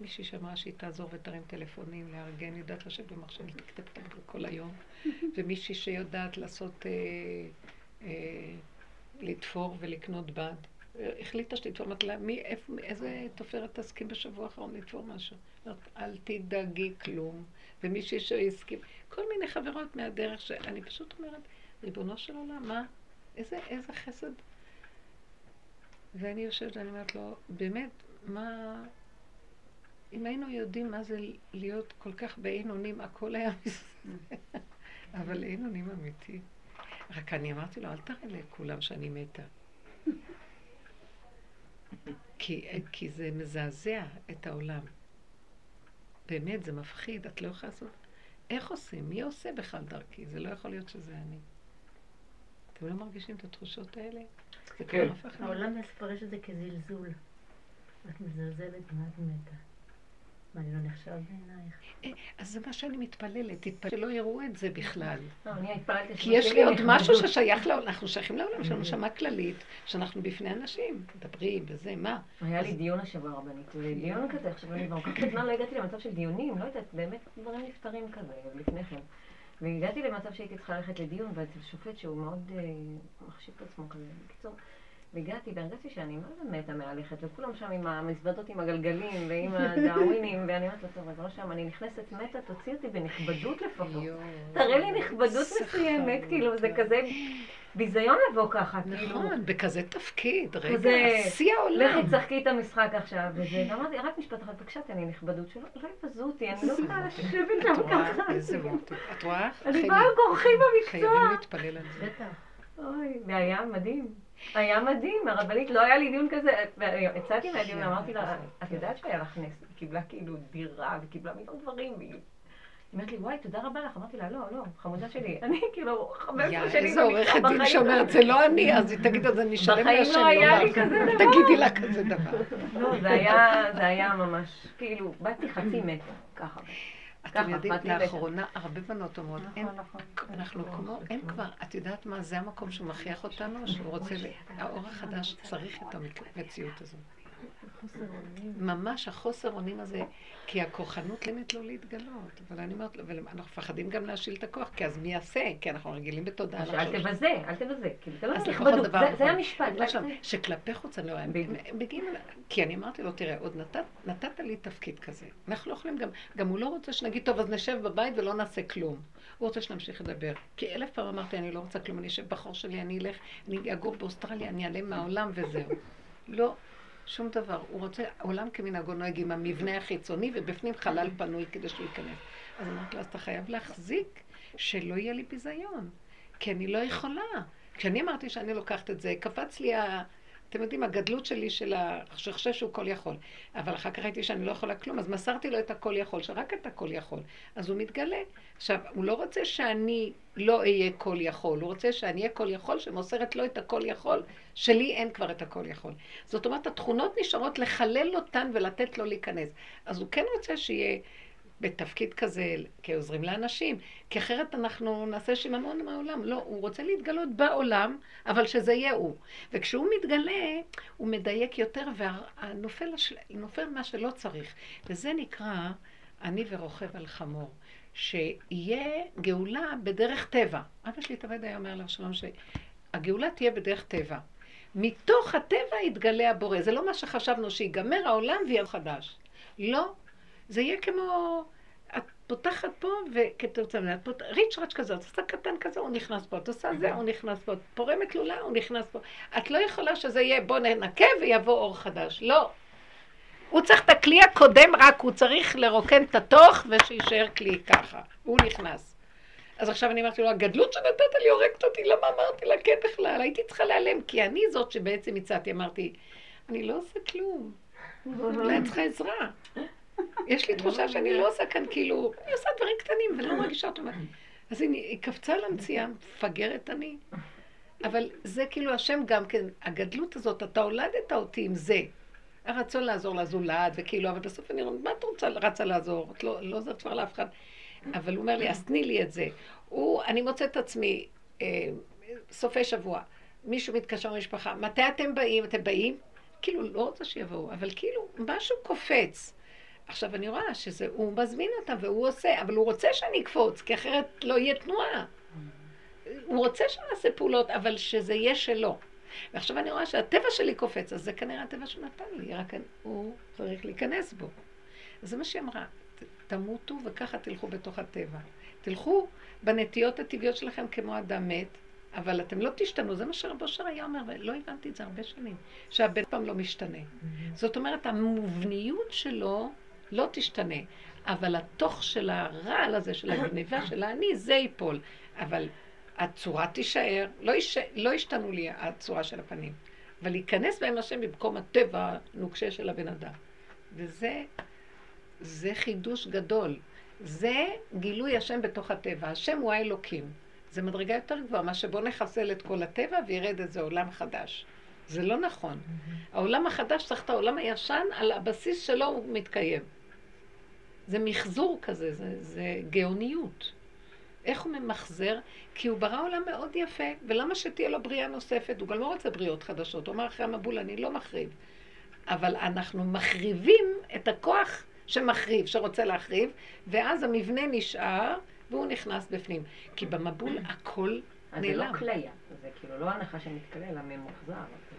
מישהי שאמרה שהיא תעזור ותרים טלפונים, לארגן, יודעת לשבת במחשב, טק כל היום. ומישהי שיודעת לעשות, אה, אה, לתפור ולקנות בד. החליטה שתתפור, אמרתי לה, מי, איפה, איזה תופרת תסכים בשבוע האחרון לתפור משהו? אומרת, אל תדאגי כלום. ומישהי שהסכים, כל מיני חברות מהדרך שאני פשוט אומרת, ריבונו של עולם, מה? איזה, איזה חסד. ואני יושבת ואני אומרת לו, באמת, מה... אם היינו יודעים מה זה להיות כל כך באין אונים, הכל היה מסתדר. אבל אין אונים אמיתי. רק אני אמרתי לו, אל תראה לכולם שאני מתה. כי, כי זה מזעזע את העולם. באמת, זה מפחיד, את לא יכולה לעשות... איך עושים? מי עושה בכלל דרכי? זה לא יכול להיות שזה אני. אתם לא מרגישים את התחושות האלה? זה
כן. העולם מפרש את זה כזלזול. את מזלזלת מה את מתה. מה, אני לא נחשב בעינייך?
אה, אז זה מה שאני מתפללת, תתפלל שלא יראו את זה בכלל.
לא, אני התפללתי
כי יש לי עוד משהו ששייך לעולם, אנחנו שייכים לעולם, יש לנו נשמה כללית, שאנחנו בפני אנשים, מדברים וזה, מה?
היה לי דיון השבוע רבנית, ודיון כזה, עכשיו אני כבר כל כך זמן לא הגעתי למצב של דיונים, לא יודעת, באמת דברים נפתרים כזה לפני כן. והגעתי למצב שהייתי צריכה ללכת לדיון, ואצל שופט שהוא מאוד אה, מחשיב את עצמו כזה. בקיצור, והגעתי והרגשתי שאני מה זה מתה מהלכת, וכולם שם עם המזוודות עם הגלגלים ועם הדאווינים, ואני אומרת לו, טוב, אז לא שם, אני נכנסת מתה, תוציא אותי בנכבדות לפחות. תראה לי נכבדות מסוימת, כאילו, זה כזה ביזיון לבוא ככה, כאילו.
נכון, בכזה תפקיד, רגע, שיא העולם.
לכי תשחקי את המשחק עכשיו, וזה, ואמרתי, רק משפט אחד, בבקשה, תן לי נכבדות, שלא יבזו אותי, אני לא יכולה לשבת שם ככה.
איזה מוטי. את רואה?
אני באה כורחי במקצוע.
חייבים להתפלל על זה.
בטח. אוי, זה היה מדהים. היה מדהים, הרבנית, לא היה לי דיון כזה, יצאתי מהדיון, אמרתי לה, את יודעת שהיה לך נס, היא קיבלה כאילו דירה, וקיבלה מיליון דברים, והיא אומרת לי, וואי, תודה רבה לך. אמרתי לה, לא, לא, חמודה שלי, אני כאילו 15 שנים
איזה עורכת דין שאומרת, זה לא אני, אז היא תגיד, אז אני אשלם
לה שם, לא היה לי כזה דבר.
תגידי לה כזה דבר.
לא, זה היה ממש, כאילו, באתי חצי מתה, ככה.
אתם יודעים, לאחרונה הרבה בנות אומרות, נכון, נכון. אנחנו כמו, אין כבר, את יודעת מה, זה המקום שהוא מכריח אותנו, שהוא רוצה, האור החדש צריך את המציאות הזאת. ממש החוסר אונים הזה, כי הכוחנות לימדת לו להתגלות. אבל אני אומרת, ואנחנו מפחדים גם להשיל את הכוח, כי אז מי יעשה? כי אנחנו רגילים בתודעה.
אל תבזה, אל תבזה. זה לא נכבדות, זה המשפט.
שכלפי חוץ אני לא... מגיעים, כי אני אמרתי לו, תראה, עוד נתת לי תפקיד כזה. אנחנו לא יכולים גם, גם הוא לא רוצה שנגיד, טוב, אז נשב בבית ולא נעשה כלום. הוא רוצה שנמשיך לדבר. כי אלף פעם אמרתי, אני לא רוצה כלום, אני אשב בחור שלי, אני אלך, אני אגור באוסטרליה, אני אעלם מהעולם וזהו. לא, שום דבר. הוא רוצה, עולם כמנהגו נוהג עם המבנה החיצוני, ובפנים חלל פנוי כדי שהוא ייכנס. אז אמרתי לו, אז אתה חייב להחזיק שלא יהיה לי ביזיון, כי אני לא יכולה. כשאני אמרתי שאני לוקחת את זה, קפץ לי ה... אתם יודעים, הגדלות שלי של. שחושב שהוא כל יכול. אבל אחר כך ראיתי שאני לא יכולה כלום, אז מסרתי לו את הכל יכול, שרק אתה כל יכול. אז הוא מתגלה. עכשיו, הוא לא רוצה שאני לא אהיה כל יכול, הוא רוצה שאני אהיה כל יכול, שמוסרת לו את הכל יכול, שלי אין כבר את הכל יכול. זאת אומרת, התכונות נשארות לחלל אותן ולתת לו להיכנס. אז הוא כן רוצה שיהיה... בתפקיד כזה כעוזרים לאנשים, כי אחרת אנחנו נעשה שיממון מהעולם. לא, הוא רוצה להתגלות בעולם, אבל שזה יהיה הוא. וכשהוא מתגלה, הוא מדייק יותר ונופל נופל מה שלא צריך. וזה נקרא אני ורוכב על חמור. שיהיה גאולה בדרך טבע. אבא שלי תמיד היה אומר לאבשלום שהגאולה תהיה בדרך טבע. מתוך הטבע יתגלה הבורא. זה לא מה שחשבנו, שיגמר העולם ויהיה חדש. לא, זה יהיה כמו... את פותחת פה, וכתוצאה מזה, את פותחת, ריצ'ראץ' כזה, את עושה קטן כזה, הוא נכנס פה, את עושה זה, הוא נכנס פה, את פורמת לולה, הוא נכנס פה. את לא יכולה שזה יהיה, בוא ננקה ויבוא אור חדש. לא. הוא צריך את הכלי הקודם, רק הוא צריך לרוקן את התוך ושיישאר כלי ככה. הוא נכנס. אז עכשיו אני אמרתי לו, הגדלות שנתת לי הורגת אותי, למה אמרתי לה כן בכלל? הייתי צריכה להיעלם, כי אני זאת שבעצם הצעתי, אמרתי, אני לא עושה כלום. אולי צריכה עזרה. יש לי תחושה שאני לא עושה כאן כאילו, אני עושה דברים קטנים ולא מרגישה אותם. אז הנה, היא קפצה למציאה, מפגרת אני. אבל זה כאילו השם גם כן, הגדלות הזאת, אתה הולדת אותי עם זה. הרצון לעזור לזולת, וכאילו, אבל בסוף אני אומרת, מה את רוצה, רצה לעזור? את לא, לא עוזרת כבר לאף אחד. אבל הוא אומר לי, אז תני לי את זה. הוא, אני מוצאת את עצמי, אה, סופי שבוע, מישהו מתקשר למשפחה, מתי אתם באים? אתם באים? כאילו, לא רוצה שיבואו, אבל כאילו, משהו קופץ. עכשיו, אני רואה שזה, הוא מזמין אותם והוא עושה, אבל הוא רוצה שאני אקפוץ, כי אחרת לא יהיה תנועה. הוא רוצה שנעשה פעולות, אבל שזה יהיה שלו. ועכשיו אני רואה שהטבע שלי קופץ, אז זה כנראה הטבע שהוא נתן לי, רק הוא צריך להיכנס בו. אז זה מה שהיא אמרה, תמותו וככה תלכו בתוך הטבע. תלכו בנטיות הטבעיות שלכם כמו אדם מת, אבל אתם לא תשתנו, זה מה שרב אושר היה אומר, ולא הבנתי את זה הרבה שנים, שהבן פעם לא משתנה. זאת אומרת, המובניות שלו לא תשתנה, אבל התוך של הרעל הזה, של הגניבה של האני, זה ייפול. אבל הצורה תישאר, לא, יש, לא השתנו לי הצורה של הפנים, אבל להיכנס בהם השם במקום הטבע הנוקשה של הבן אדם. וזה זה חידוש גדול. זה גילוי השם בתוך הטבע. השם הוא האלוקים. זה מדרגה יותר גבוהה, מה שבוא נחסל את כל הטבע וירד איזה עולם חדש. זה לא נכון. Mm-hmm. העולם החדש צריך את העולם הישן, על הבסיס שלו הוא מתקיים. זה מחזור כזה, זה, זה גאוניות. איך הוא ממחזר? כי הוא ברא עולם מאוד יפה, ולמה שתהיה לו בריאה נוספת? הוא גם לא רוצה בריאות חדשות. הוא אמר אחרי המבול, אני לא מחריב. אבל אנחנו מחריבים את הכוח שמחריב, שרוצה להחריב, ואז המבנה נשאר, והוא נכנס בפנים. כי במבול הכל נעלם.
אז זה לא כליה, זה כאילו לא הנחה שמתכלה, אלא ממוחזר.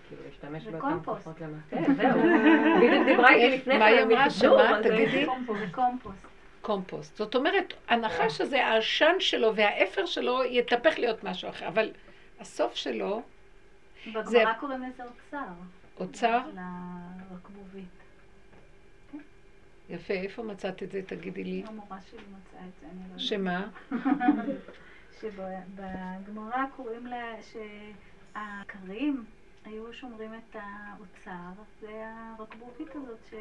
כאילו להשתמש באותם כוחות למטה. כן, זהו. בדיוק דיברה איתי לפני כן.
מה היא אמרה? שמה?
תגידי. זה קומפוסט.
קומפוסט. זאת אומרת, הנחש הזה, העשן שלו והאפר שלו יתהפך להיות משהו אחר, אבל הסוף שלו...
בגמרא קוראים לזה אוצר.
אוצר?
לרקבובית.
יפה, איפה מצאת את זה? תגידי לי.
המורה שלי מצאה את זה, אני לא יודעת.
שמה?
שבגמרא קוראים לה, שהעקרים היו שומרים את האוצר, זה הרקבובית הזאת,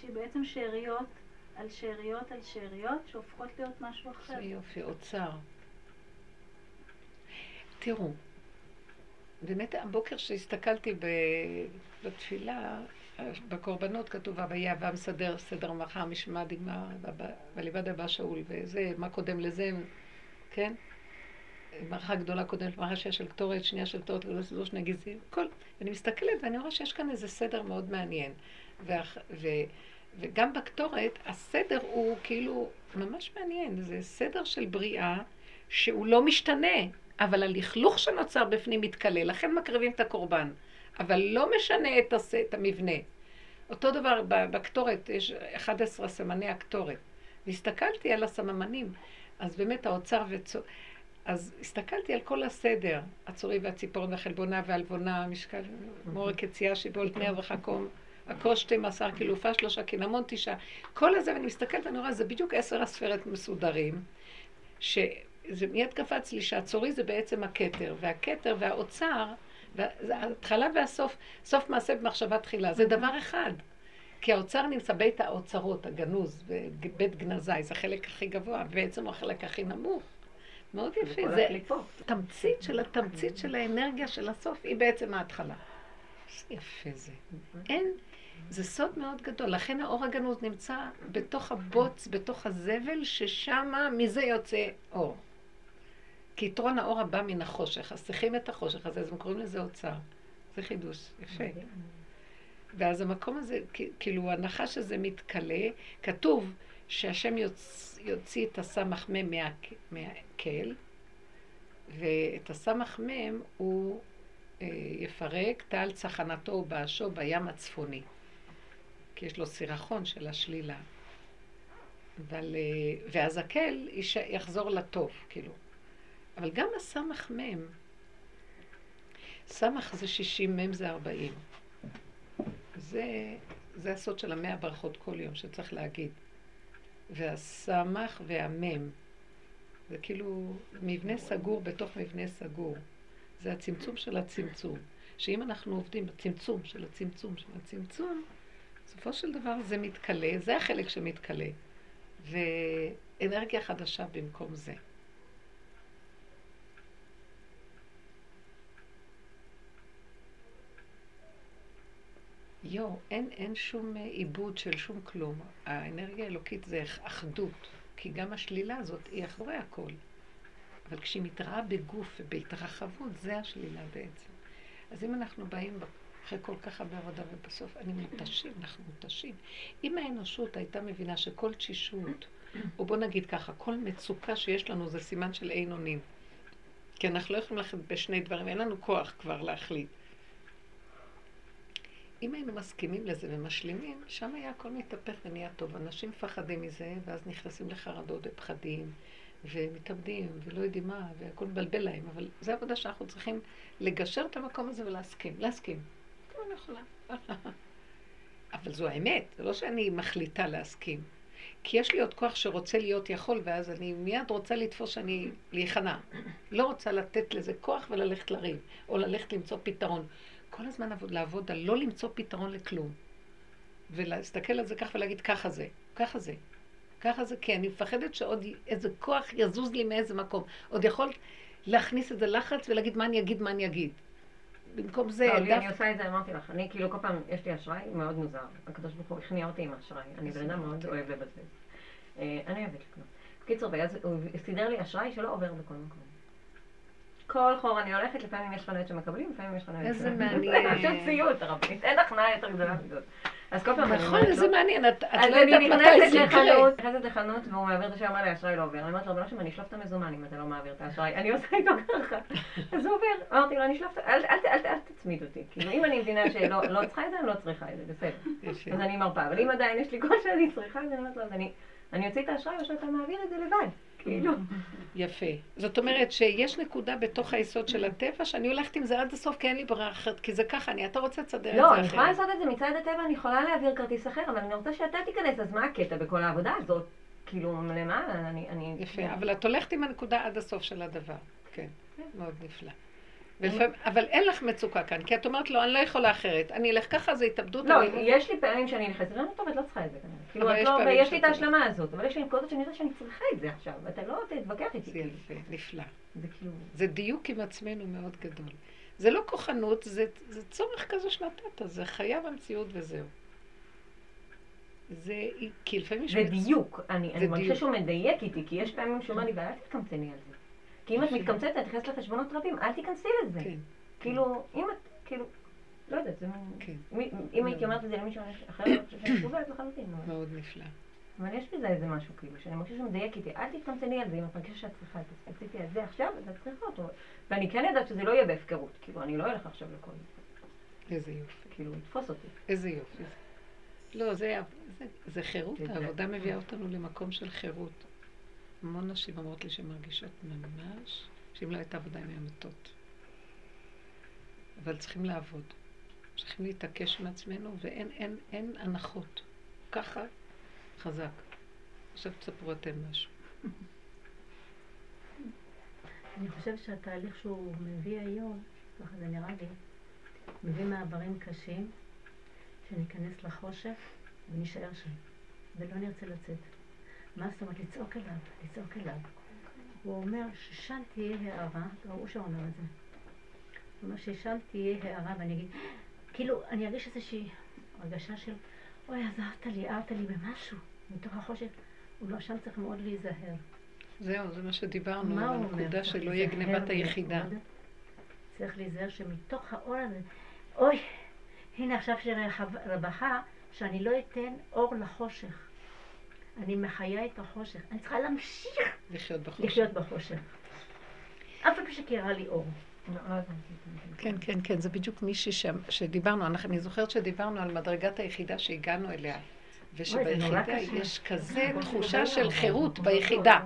שהיא בעצם שאריות על שאריות על שאריות שהופכות להיות משהו אחר.
זה יופי, אוצר. תראו, באמת הבוקר שהסתכלתי בתפילה, בקורבנות כתוב, והיה מסדר סדר מחר, משמע דגמר, ולבד הבא שאול, וזה, מה קודם לזה, כן? מערכה גדולה קודמת, מערכה שנייה של קטורת, שנייה של קטורת, לא שני גזעים, הכל. ואני מסתכלת ואני רואה שיש כאן איזה סדר מאוד מעניין. ואח, ו, וגם בקטורת, הסדר הוא כאילו ממש מעניין. זה סדר של בריאה שהוא לא משתנה, אבל הלכלוך שנוצר בפנים מתכלה, לכן מקריבים את הקורבן. אבל לא משנה את, הס... את המבנה. אותו דבר בקטורת, יש 11 סמני הקטורת. והסתכלתי על הסממנים, אז באמת האוצר וצור... אז הסתכלתי על כל הסדר, הצורי והציפורן והחלבונה והלבונה, משקל, מורק יציאה שיבולת מאה וחכום, הכוס שתי מסר קילופה שלושה קינמון תשעה. כל הזה, ואני מסתכלת ואני רואה, זה בדיוק עשר הספרת מסודרים, שזה מיד קפץ לי שהצורי זה בעצם הכתר, והכתר והאוצר ההתחלה והסוף, סוף מעשה במחשבה תחילה, זה דבר אחד. כי האוצר נמצא בית האוצרות, הגנוז, בית גנזי, זה החלק הכי גבוה, בעצם הוא החלק הכי נמוך. מאוד יפה, זה תמצית של התמצית של האנרגיה של הסוף, היא בעצם ההתחלה. יפה זה. אין, זה סוד מאוד גדול. לכן האור הגנוז נמצא בתוך הבוץ, בתוך הזבל, ששמה מזה יוצא אור. כי יתרון האור הבא מן החושך, אז צריכים את החושך הזה, אז הם קוראים לזה אוצר. זה חידוש, יפה. ואז המקום הזה, כאילו הנחש הזה מתכלה, כתוב שהשם יוצ... יוציא את הסמ"ך מ' מהקל, ואת הסמ"ך מ' הוא אה, יפרק טל צחנתו ובאשו בים הצפוני. כי יש לו סירחון של השלילה. אבל, אה, ואז הקל יחזור לטוב, כאילו. אבל גם הסמ"ך מ', סמ"ך זה 60, מ' זה 40. זה, זה הסוד של המאה ברכות כל יום שצריך להגיד. והסמ"ך והמ' זה כאילו מבנה סגור בתוך מבנה סגור. זה הצמצום של הצמצום. שאם אנחנו עובדים בצמצום של הצמצום של הצמצום, בסופו של דבר זה מתכלה, זה החלק שמתכלה. ואנרגיה חדשה במקום זה. יו, אין, אין שום אה, עיבוד של שום כלום. האנרגיה האלוקית זה אחדות, כי גם השלילה הזאת היא אחרי הכל. אבל כשהיא מתראה בגוף ובהתרחבות, זה השלילה בעצם. אז אם אנחנו באים אחרי כל כך הרבה עבודה ובסוף אני מותשים, אנחנו מותשים. אם האנושות הייתה מבינה שכל תשישות, או בוא נגיד ככה, כל מצוקה שיש לנו זה סימן של אין אונים. כי אנחנו לא יכולים ללכת בשני דברים, אין לנו כוח כבר להחליט. אם היינו מסכימים לזה ומשלימים, שם היה הכל מתהפך ונהיה טוב. אנשים מפחדים מזה, ואז נכנסים לחרדות ופחדים, ומתאבדים, ולא יודעים מה, והכל מבלבל להם. אבל זו עבודה שאנחנו צריכים לגשר את המקום הזה ולהסכים. להסכים. אני יכולה. אבל זו האמת, זה לא שאני מחליטה להסכים. כי יש לי עוד כוח שרוצה להיות יכול, ואז אני מיד רוצה לתפוס שאני להיכנע. לא רוצה לתת לזה כוח וללכת לריב, או ללכת למצוא פתרון. כל הזמן לעבוד, לעבוד על לא למצוא פתרון לכלום. ולהסתכל על זה ככה ולהגיד, ככה זה, ככה זה. ככה זה, כי אני מפחדת שעוד איזה כוח יזוז לי מאיזה מקום. עוד יכול להכניס איזה לחץ ולהגיד מה אני אגיד, מה אני אגיד. במקום זה...
לא, אני עושה את זה, אמרתי לך. אני כאילו כל פעם, יש לי אשראי מאוד מוזר. הקדוש ברוך הוא הכניע אותי עם אשראי. אני בן אדם מאוד אוהב לבזבז. אה, אני אוהבת לקנות. בקיצור, הוא סידר לי אשראי שלא עובר בכל מקום. כל חור אני הולכת, לפעמים יש חנויות שמקבלים, לפעמים יש חנויות
איזה מעניין.
פשוט סיוט, הרבנית. אין הכנעה יותר גדולה מזאת. אז כל פעם
אני נכון, איזה מעניין, את לא יודעת מתי זה יקרה.
אני נכנסת לחנות והוא מעביר את השם, אמר לי, האשראי לא עובר. אני אומרת לו, אבל לא שם, אני אשלוף את המזומן אם אתה לא מעביר את האשראי. אני עושה איתו ככה. אז הוא עובר. אמרתי לו, אני אשלוף, אל תצמיד אותי. כאילו, אם אני מבינה שלא לא צריכה את זה, אני לא צריכה את זה, בסדר. אז אני מרפה. אבל אם עדיין יש לי קול שאני צריכה, אז אני אומרת לו, אני אוציא את האשראי או שאתה מעביר את זה לבד. כאילו.
יפה. זאת אומרת שיש נקודה בתוך היסוד של הטבע שאני הולכת עם זה עד הסוף כי אין לי ברירה אחרת, כי זה ככה, אני, אתה רוצה לסדר את זה
אחרת. לא, אני יכולה לעשות את זה מצד הטבע, אני יכולה להעביר כרטיס אחר, אבל אני רוצה שאתה תיכנס, אז מה הקטע בכל העבודה הזאת? כאילו, למה? אני...
יפה, אבל את הולכת עם הנקודה עד הסוף של הדבר. כן. מאוד נפלא. ולפעמים, אבל אין לך מצוקה כאן, כי את אומרת לו, אני לא יכולה אחרת. אני אלך ככה, זה התאבדות.
לא, יש לי פעמים שאני נכנסת, ואני טוב, את לא צריכה את זה כנראה. כאילו, לא, יש לי את ההשלמה הזאת, אבל יש לי נקודות שאני יודעת שאני צריכה את זה עכשיו, ואתה לא תתווכח איתי.
זה יפה, נפלא. זה דיוק עם עצמנו מאוד גדול. זה לא כוחנות, זה, צורך כזה שנתת, זה חיה במציאות וזהו. זה, כי לפעמים יש...
זה דיוק. אני מרגישה שהוא מדייק איתי, כי יש פעמים שהוא אומר לי, ואל תתקמצני על זה. כי אם את מתקמצת, את נכנסת לחשבונות רבים, אל תיכנסי לזה. כן. כאילו, אם את, כאילו, לא יודעת, זה כן. אם הייתי אומרת את זה למישהו אחר, אני חושבת שאני סובלת לחלוטין.
מאוד נפלא.
אבל יש בזה איזה משהו, כאילו, שאני מרגישה שהוא מדייק איתי, אל תתקמצני על זה, אם את מרגישה שאת צריכה את הספציפי הזה עכשיו, אז את צריכה אותו. ואני כן יודעת שזה לא יהיה בהפקרות, כאילו, אני לא אלך עכשיו לכל
זה. איזה יופי.
כאילו, לתפוס אותי.
איזה יופי. לא, זה, זה חירות, העבודה מביאה אותנו למקום של חירות. המון נשים אומרות לי שהן מרגישות ממש, שאם לא הייתה עבודה הן היו מתות. אבל צריכים לעבוד. צריכים להתעקש עם עצמנו, ואין אין, אין הנחות. ככה, חזק. עכשיו תספרו אתם משהו.
אני חושבת שהתהליך שהוא מביא היום, ככה זה נראה לי, מביא מעברים קשים, שניכנס לחושך ונישאר שם, ולא נרצה לצאת. מה זאת אומרת? לצעוק אליו, לצעוק אליו. הוא אומר ששם תהיה הערה, לא, הוא שאומר את זה. הוא אומר ששם תהיה הערה ואני אגיד, כאילו, אני ארגיש איזושהי הרגשה של, אוי, עזרת לי, הערת לי במשהו, מתוך החושך. הוא לא, שם צריך מאוד להיזהר.
זהו, זה מה שדיברנו, מה אומר? הנקודה שלא יהיה גנבת היחידה.
צריך להיזהר שמתוך האור הזה, אוי, הנה עכשיו של רווחה, שאני לא אתן אור לחושך. אני מחיה את החושך. אני צריכה להמשיך
לחיות בחושך.
לחיות בחושך. אף פעם שקרה לי אור.
כן, כן, כן, זה בדיוק מישהי ש... שדיברנו, אני זוכרת שדיברנו על מדרגת היחידה שהגענו אליה. ושביחידה יש כזה תחושה של חירות ביחידה.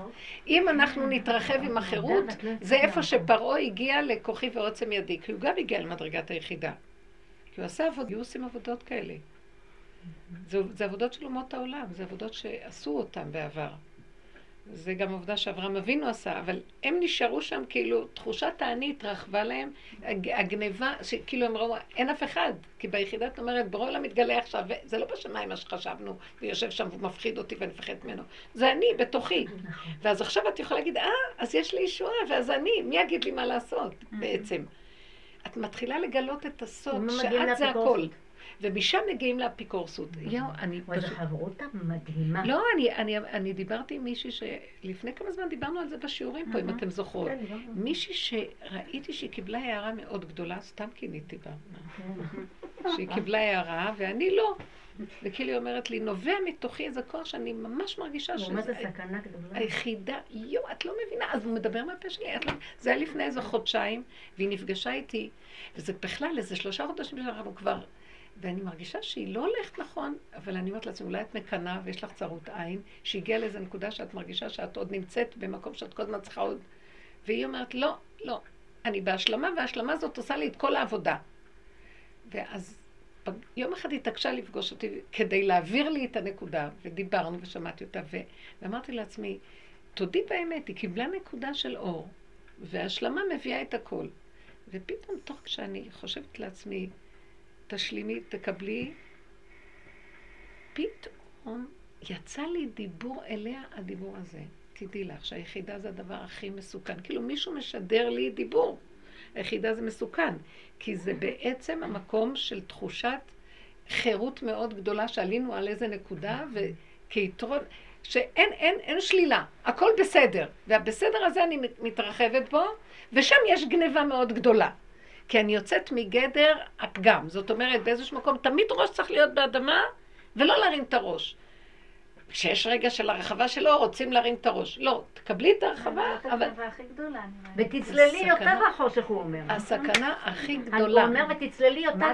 אם אנחנו נתרחב עם החירות, זה איפה שפרעה הגיע לכוחי ועוצם ידי, כי הוא גם הגיע למדרגת היחידה. כי הוא עשה עבודות, היו עושים עבודות כאלה. זה, זה עבודות של אומות העולם, זה עבודות שעשו אותן בעבר. זה גם עובדה שאברהם אבינו עשה, אבל הם נשארו שם כאילו, תחושת האני התרחבה להם, הגניבה, שכאילו הם ראו, אין אף אחד, כי ביחידה את אומרת, ברור לה מתגלה עכשיו, זה לא בשמיים מה שחשבנו, ויושב שם והוא מפחיד אותי ואני מפחדת ממנו, זה אני, בתוכי. ואז עכשיו את יכולה להגיד, אה, אז יש לי ישועה, ואז אני, מי יגיד לי מה לעשות בעצם? את מתחילה לגלות את הסוד, שאת זה הכל. ומשם מגיעים לאפיקורסות. יואו, אני
פשוט... זו חברותה מדהימה.
לא, אני, אני, אני דיברתי עם מישהי שלפני כמה זמן דיברנו על זה בשיעורים פה, אם אתם זוכרות. כן, מישהי שראיתי שהיא קיבלה הערה מאוד גדולה, סתם כיניתי בה. שהיא קיבלה הערה, ואני לא. וכאילו היא אומרת לי, נובע מתוכי איזה כוח שאני ממש מרגישה
שזה... מה זה סכנה גדולה?
היחידה, יואו, את לא מבינה, אז הוא מדבר מהפה שלי, לא... זה היה לפני איזה חודשיים, והיא נפגשה איתי, וזה בכלל איזה שלושה חודשים שאנחנו כבר... ואני מרגישה שהיא לא הולכת נכון, אבל אני אומרת לעצמי, אולי את מקנאה ויש לך צרות עין, שהגיעה לאיזה נקודה שאת מרגישה שאת עוד נמצאת במקום שאת כל הזמן צריכה עוד... והיא אומרת, לא, לא, אני בהשלמה, וההשלמה הזאת עושה לי את כל העבודה. ואז יום אחד התעקשה לפגוש אותי כדי להעביר לי את הנקודה, ודיברנו ושמעתי אותה, ו... ואמרתי לעצמי, תודי באמת, היא קיבלה נקודה של אור, והשלמה מביאה את הכל. ופתאום, תוך כשאני חושבת לעצמי, תשלימי, תקבלי, פתאום יצא לי דיבור אליה, הדיבור הזה. תדעי לך שהיחידה זה הדבר הכי מסוכן. כאילו מישהו משדר לי דיבור. היחידה זה מסוכן, כי זה בעצם המקום של תחושת חירות מאוד גדולה שעלינו על איזה נקודה, וכיתרון, שאין אין, אין שלילה, הכל בסדר, והבסדר הזה אני מתרחבת בו, ושם יש גניבה מאוד גדולה. כי אני יוצאת מגדר הפגם. זאת אומרת, באיזשהו מקום תמיד ראש צריך להיות באדמה, ולא להרים את הראש. כשיש רגע של הרחבה שלו, רוצים להרים את הראש. לא, תקבלי את הרחבה,
אבל... ותצללי יותר לחושך, הוא אומר.
הסכנה הכי גדולה.
הוא אומר, ותצללי יותר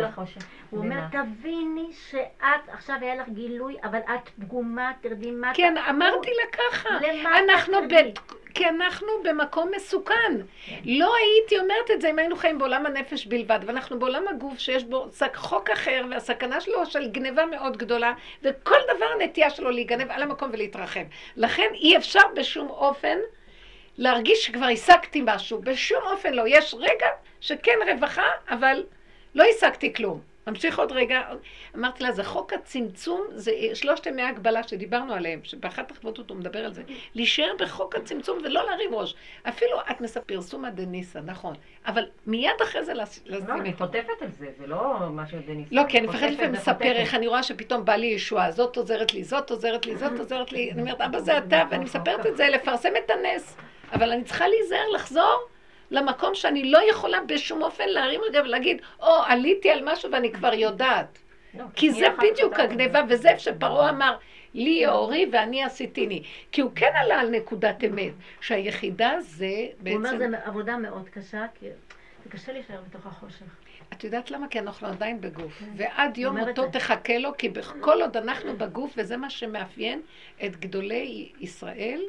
לחושך. הוא אומר, תביני שאת, עכשיו היה לך גילוי, אבל את פגומה, תרדי מטה.
כן, אמרתי לה ככה. אנחנו כי אנחנו במקום מסוכן. לא הייתי אומרת את זה אם היינו חיים בעולם הנפש בלבד, ואנחנו בעולם הגוף שיש בו חוק אחר, והסכנה שלו של גניבה מאוד גדולה, וכל דבר הנטייה שלו להיגנב על המקום ולהתרחב. לכן אי אפשר בשום אופן להרגיש שכבר השגתי משהו, בשום אופן לא. יש רגע שכן רווחה, אבל לא השגתי כלום. ממשיך עוד רגע, אמרתי לה, זה חוק הצמצום, זה שלושת ימי ההגבלה שדיברנו עליהם, שבאחת החבטות הוא מדבר על זה, להישאר בחוק הצמצום ולא להרים ראש. אפילו את מספר פרסומה דניסה, נכון, אבל מיד אחרי זה לשים
את זה. לא, אני חוטפת על זה, זה לא משהו דניסה.
לא, כי אני מפחדת לפעמים לספר איך אני רואה שפתאום בא לי ישועה, זאת עוזרת לי, זאת עוזרת לי, זאת עוזרת לי, אני אומרת, אבא זה אתה, ואני מספרת את זה, לפרסם את הנס, אבל אני צריכה להיזהר, לחזור. למקום שאני לא יכולה בשום אופן להרים רגע ולהגיד, או, oh, עליתי על משהו ואני כבר יודעת. לא, כי זה בדיוק הגניבה, וזה שפרעה אמר, לי יאורי ואני עשיתיני. כי הוא כן עלה על נקודת אמת, שהיחידה זה בעצם...
הוא אומר, זו עבודה מאוד קשה, כי זה קשה להישאר בתוך החושך.
את יודעת למה? כי אנחנו עדיין בגוף. כן. ועד יום מותו תחכה לו, כי כל עוד אנחנו בגוף, וזה מה שמאפיין את גדולי ישראל,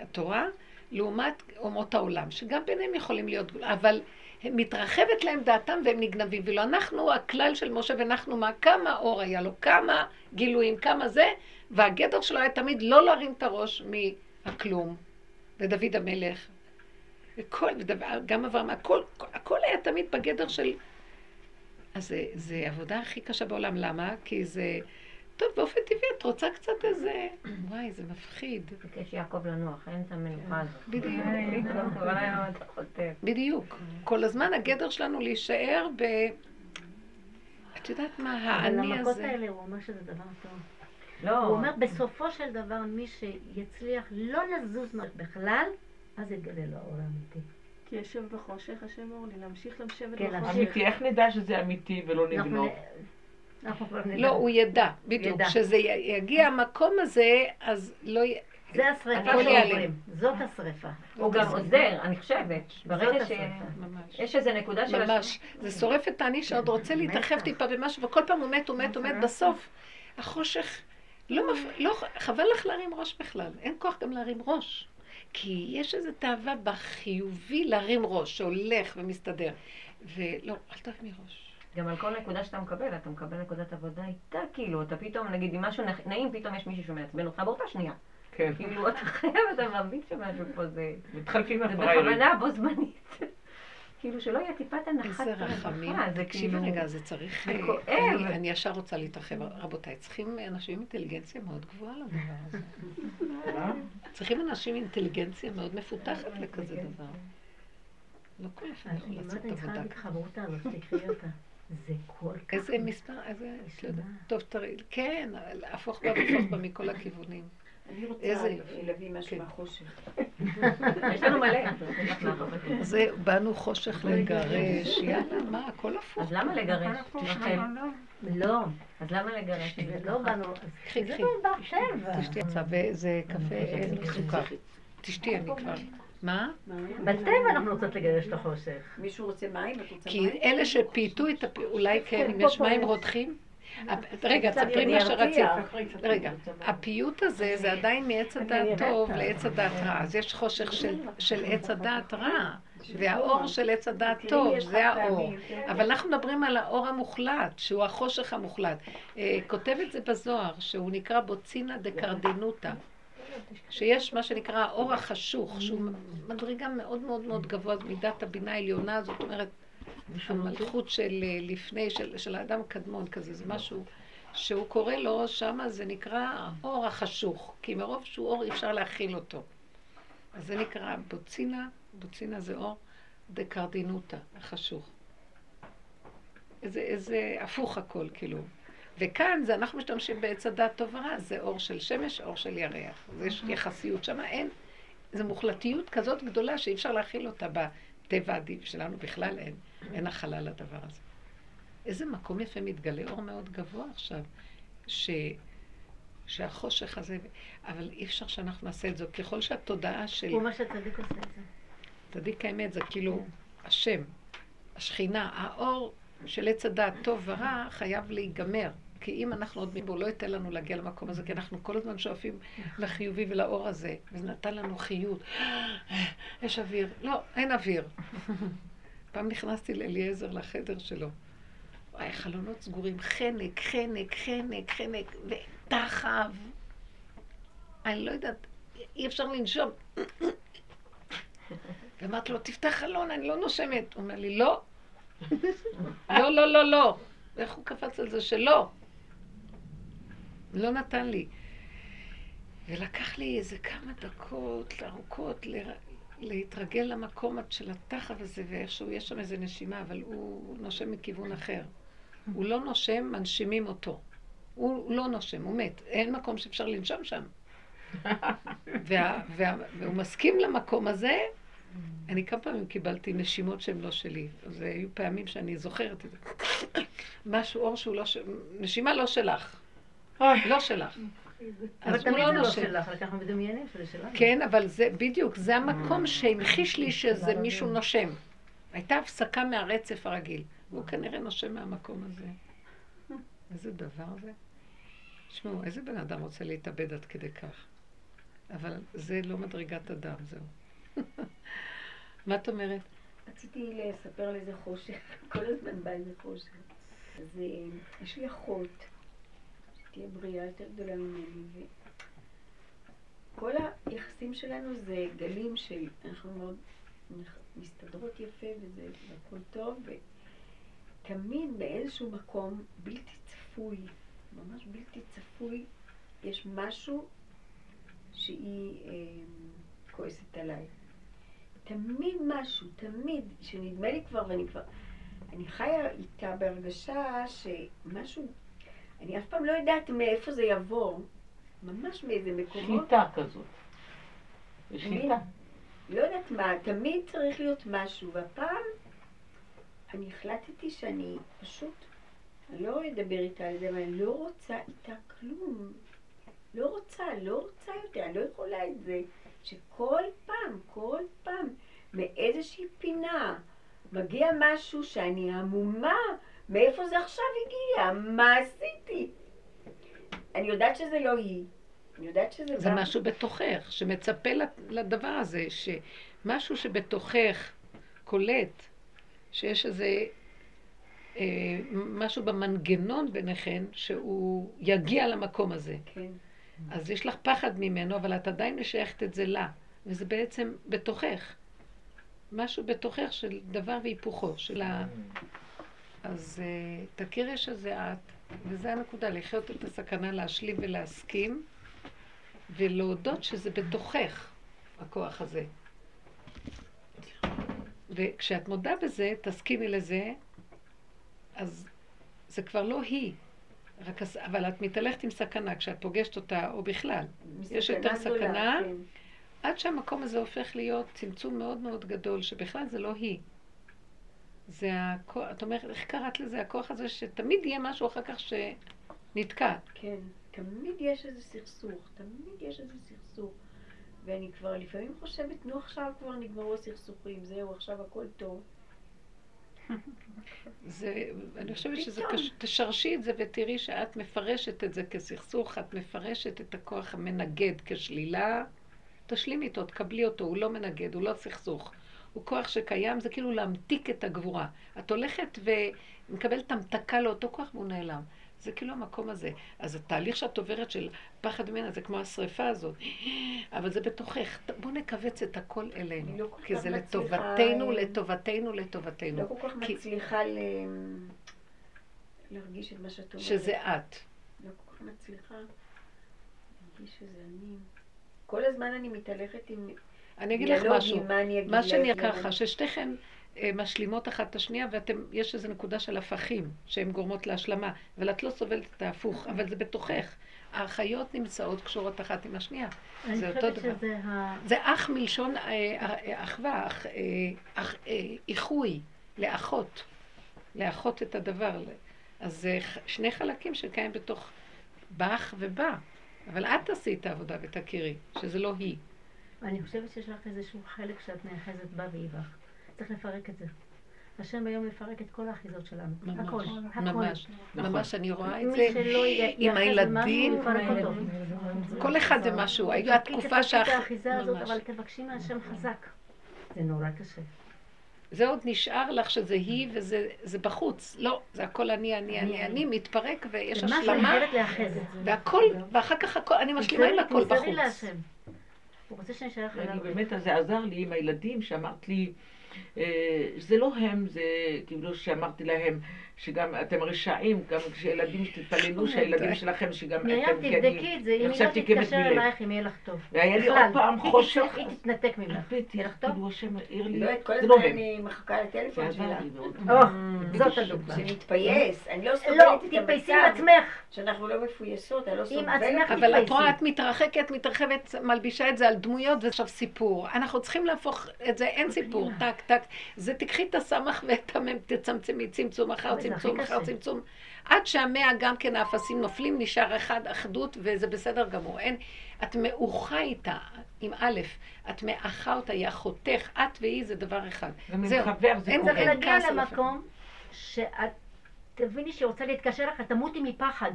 התורה, לעומת אומות העולם, שגם ביניהם יכולים להיות, אבל מתרחבת להם דעתם והם נגנבים. ואילו אנחנו, הכלל של משה ונחנו, מה, כמה אור היה לו, כמה גילויים, כמה זה, והגדר שלו היה תמיד לא להרים את הראש מהכלום. ודוד המלך, וכל, גם אברהם, הכל, הכל היה תמיד בגדר של... אז זה, זה עבודה הכי קשה בעולם. למה? כי זה... טוב, באופן טבעי את רוצה קצת איזה... וואי, זה מפחיד.
ביקש יעקב לנוח, אין את המנוחה הזאת.
בדיוק. בדיוק. כל הזמן הגדר שלנו להישאר ב... את יודעת מה, האני הזה...
אבל למכות האלה הוא אומר שזה דבר טוב. לא. הוא אומר, בסופו של דבר, מי שיצליח לא לזוז בכלל, אז יתגלה לו העולם האמיתי.
כי יושב בחושך, השם אורלי, להמשיך לשבת
כן, בחושך. אמיתי, איך נדע שזה אמיתי ולא נגנוב?
לא, הוא ידע, בדיוק. כשזה יגיע המקום הזה, אז לא... י...
זה השרפה שאומרים, זאת השרפה.
הוא גם עוזר, אני חושבת. ברגע שיש איזה נקודה של...
ממש. זה שורף את האני שעוד רוצה להתרחב טיפה במשהו, וכל פעם הוא מת, הוא מת, הוא מת, בסוף החושך... לא, לא, חבל לך להרים ראש בכלל, אין כוח גם להרים ראש. כי יש איזו תאווה בחיובי להרים ראש, שהולך ומסתדר. ולא, אל תרימי ראש.
גם על כל נקודה שאתה מקבל, אתה מקבל נקודת עבודה איתה, כאילו, אתה פתאום, נגיד, אם משהו נעים, פתאום יש מישהו שמעצבן אותך באותה שנייה. כן. כאילו, אתה חייב, אתה מבין שמשהו פה זה...
מתחלפים
הפריירים. זה בכוונה בו זמנית. כאילו שלא יהיה טיפת הנחת
איזה רחמים. תקשיבי רגע, זה צריך...
זה כואב.
אני ישר רוצה להתרחב. רבותיי, צריכים אנשים עם אינטליגנציה מאוד גבוהה לדבר הזה. צריכים אנשים עם אינטליגנציה מאוד מפותחת לכזה דבר. לא כל אחד יכול לעשות עבודה.
אני צריכה להגיד חברותה הזאת, תקראי אותה. זה כל כך...
איזה מספר, איזה... טוב, תראי, כן, הפוך בה והפוך בה מכל הכיוונים.
אני רוצה להביא משהו כן. מהחושך.
יש לנו מלא.
זה, באנו חושך לגרש, יאללה, מה, הכל הפוך.
אז למה לגרש?
לא.
אז למה לגרש?
לא באנו...
קחי, קחי. תשתי וזה קפה, אין סוכר. תשתי, אני כבר. מה?
בטבע אנחנו רוצות לגרש את החושך.
מישהו רוצה מים? את רוצה
מים? כי אלה שפייטו את הפ... אולי כן, אם יש מים רותחים? רגע, תספרי מה שרצית. רגע, הפיוט הזה זה עדיין מעץ הדעת טוב לעץ הדעת רע. אז יש חושך של עץ הדעת רע, והאור של עץ הדעת טוב, זה האור. אבל אנחנו מדברים על האור המוחלט, שהוא החושך המוחלט. כותב את זה בזוהר, שהוא נקרא בוצינה דקרדנוטה. שיש מה שנקרא האור החשוך, שהוא מדרגה מאוד מאוד מאוד גבוה, מידת הבינה העליונה, זאת אומרת, המלכות של אה, לפני, של, של האדם קדמון כזה, זה משהו שהוא קורא לו, שמה זה נקרא האור החשוך, כי מרוב שהוא אור אי אפשר להכיל אותו. אז זה נקרא בוצינה, בוצינה זה אור דקרדינוטה, החשוך. איזה, איזה הפוך הכל, כאילו. וכאן זה אנחנו משתמשים בעץ הדת טוב ורע, זה אור של שמש, אור של ירח. יש יחסיות שם, אין, זו מוחלטיות כזאת גדולה שאי אפשר להכיל אותה בטבע הדיב שלנו, בכלל אין, אין הכלה לדבר הזה. איזה מקום יפה מתגלה אור מאוד גבוה עכשיו, ש... שהחושך הזה, אבל אי אפשר שאנחנו נעשה את זה. ככל שהתודעה של...
הוא מה שצדיק עושה את זה.
צדיק האמת זה כאילו השם, השכינה, האור של עץ הדעת טוב ורע חייב להיגמר. כי אם אנחנו עוד בו, לא ייתן לנו להגיע למקום הזה, כי אנחנו כל הזמן שואפים לחיובי ולאור הזה, וזה נתן לנו חיות. יש אוויר. לא, אין אוויר. פעם נכנסתי לאליעזר לחדר שלו. וואי, חלונות סגורים, חנק, חנק, חנק, חנק, ודחב. אני לא יודעת, אי אפשר לנשום. ואמרתי לו, תפתח חלון, אני לא נושמת. הוא אומר לי, לא. לא, לא, לא, לא. ואיך הוא קפץ על זה שלא? לא נתן לי. ולקח לי איזה כמה דקות ארוכות להתרגל למקום של התחב הזה, ואיכשהו יש שם איזה נשימה, אבל הוא נושם מכיוון אחר. הוא לא נושם, מנשימים אותו. הוא לא נושם, הוא מת. אין מקום שאפשר לנשום שם. וה, וה, והוא מסכים למקום הזה, אני כמה פעמים קיבלתי נשימות שהן לא שלי. אז היו פעמים שאני זוכרת את זה. משהו, אור שהוא לא של... נשימה לא שלך. לא שלך.
אבל תמיד לא זה לא שלך, רק אנחנו מדמיינים שזה שלנו.
כן, אבל זה בדיוק, זה המקום שהמחיש לי שזה מישהו נושם. הייתה הפסקה מהרצף הרגיל. והוא כנראה נושם מהמקום הזה. איזה דבר זה? תשמעו, איזה בן אדם רוצה להתאבד עד כדי כך? אבל זה לא מדרגת אדם, זהו. מה את אומרת?
רציתי לספר על איזה חושך, כל הזמן בא איזה חושך. אז אה, יש לי אחות, שתהיה בריאה יותר גדולה ממני, וכל היחסים שלנו זה גלים של, אנחנו מאוד מסתדרות יפה וזה הכל טוב, ותמיד באיזשהו מקום בלתי צפוי, ממש בלתי צפוי, יש משהו שהיא אה, כועסת עליי. תמיד משהו, תמיד, שנדמה לי כבר, ואני כבר, אני חיה איתה בהרגשה שמשהו, אני אף פעם לא יודעת מאיפה זה יבוא, ממש מאיזה מקומות.
שליטה כזאת. שליטה.
לא יודעת מה, תמיד צריך להיות משהו, והפעם אני החלטתי שאני פשוט, אני לא אדבר איתה על זה, אבל אני לא רוצה איתה כלום. לא רוצה, לא רוצה יותר, אני לא יכולה את זה. שכל פעם, כל פעם, מאיזושהי פינה, מגיע משהו שאני עמומה, מאיפה זה עכשיו הגיע? מה עשיתי? אני יודעת שזה לא היא. אני יודעת שזה
זה גם... משהו בתוכך, שמצפה לדבר הזה, שמשהו שבתוכך קולט, שיש איזה אה, משהו במנגנון ביניכן, שהוא יגיע למקום הזה.
כן.
אז יש לך פחד ממנו, אבל את עדיין משייכת את זה לה. וזה בעצם בתוכך. משהו בתוכך של דבר והיפוכו, של ה... אז uh, תכירי שזה את, וזה הנקודה, לחיות את הסכנה, להשלים ולהסכים, ולהודות שזה בתוכך, הכוח הזה. וכשאת מודה בזה, תסכימי לזה, אז זה כבר לא היא. רק, אבל את מתהלכת עם סכנה כשאת פוגשת אותה, או בכלל. יש יותר סכנה, כן. עד שהמקום הזה הופך להיות צמצום מאוד מאוד גדול, שבכלל זה לא היא. זה הכוח, את אומרת, איך קראת לזה? הכוח הזה שתמיד יהיה משהו אחר כך שנתקע.
כן, תמיד יש איזה סכסוך, תמיד יש איזה סכסוך. ואני כבר לפעמים חושבת, נו עכשיו כבר נגמרו הסכסוכים, זהו, עכשיו הכל טוב.
זה, אני חושבת שזה קשור, תשרשי את זה ותראי שאת מפרשת את זה כסכסוך, את מפרשת את הכוח המנגד כשלילה, תשלימי איתו, תקבלי אותו, הוא לא מנגד, הוא לא סכסוך. הוא כוח שקיים, זה כאילו להמתיק את הגבורה. את הולכת ומקבלת המתקה לאותו כוח והוא נעלם. זה כאילו המקום הזה. אז התהליך שאת עוברת של פחד ממנה זה כמו השריפה הזאת, אבל זה בתוכך. בואו נכווץ את הכל אלינו, לא כי זה לטובתנו, לטובתנו, לטובתנו.
לא כל כך כי... מצליחה ל... להרגיש את מה שאת אומרת.
שזה את.
לא כל כך מצליחה להרגיש שזה אני. כל הזמן אני מתהלכת עם...
אני אגיד לך משהו, מה שנראה ככה, ששתיכן אה, משלימות אחת את השנייה, ויש איזו נקודה של הפכים שהן גורמות להשלמה, אבל את לא סובלת את ההפוך, אבל זה בתוכך. האחיות נמצאות קשורות אחת עם השנייה. זה אותו דבר. שזה ה... זה אח מלשון אה, אה, אחווה, אח, איחוי, לאחות. לאחות את הדבר. אז זה שני חלקים שקיים בתוך בך ובא. אבל את תעשי את העבודה ותכירי, שזה לא היא.
אני חושבת שיש לך איזשהו חלק שאת נאחזת בה והיא בך. צריך לפרק את זה. השם היום מפרק את כל האחיזות שלנו. ממש, הכל,
ממש, ממש, אני רואה את זה עם הילדים. כל אחד זה משהו. הייתה תקופה
שאח... תפרקי את האחיזה הזאת, אבל תבקשי מהשם חזק. זה נורא קשה.
זה עוד נשאר לך שזה היא וזה בחוץ. לא, זה הכל אני, אני, אני, אני, מתפרק ויש השלמה. זה
מה שאני חייבת לאחז.
והכל, ואחר כך הכל, אני משלימה עם הכל בחוץ.
הוא רוצה שאני אשאר לך.
באמת, זה עזר לי עם הילדים, שאמרת לי... אה, זה לא הם, זה כאילו שאמרתי להם שגם אתם רשעים, גם כשילדים תתפללו שהילדים שלכם, שגם אתם,
מרים, תבדקי את זה, אם היא לא תתקשר אלייך, אם יהיה לך טוב.
והיה לי עוד פעם חושך.
היא תתנתק ממך.
יהיה לך טוב? כאילו השם העיר לי,
לא, כל הזמן אני מחכה לטלפון שלה.
זאת הדוגמה.
שנתפייס, אני לא סובלת
לא, את תתפייסי עם עצמך.
שאנחנו לא מפויסות, אני לא סובלת.
אבל את רואה, את מתרחקת, מתרחבת, מלבישה את זה על דמויות, וזה עכשיו סיפור. אנחנו צריכים להפוך את זה, אין סיפור, טק, טק. זה תקחי את הסמך ואת המם, תצמצמי צמצום אחר צמצום אחר צמצום. עד שהמאה גם כן האפסים נופלים, נשאר אחד אחדות, וזה בסדר גמור. אין, את מאוחה איתה, עם א', את מאחה אותה, היא אחותך, את והיא זה דבר אחד.
זהו, אין
צריך להגיע למקום שאת תביני שהיא רוצה להתקשר לך, תמותי מפחד.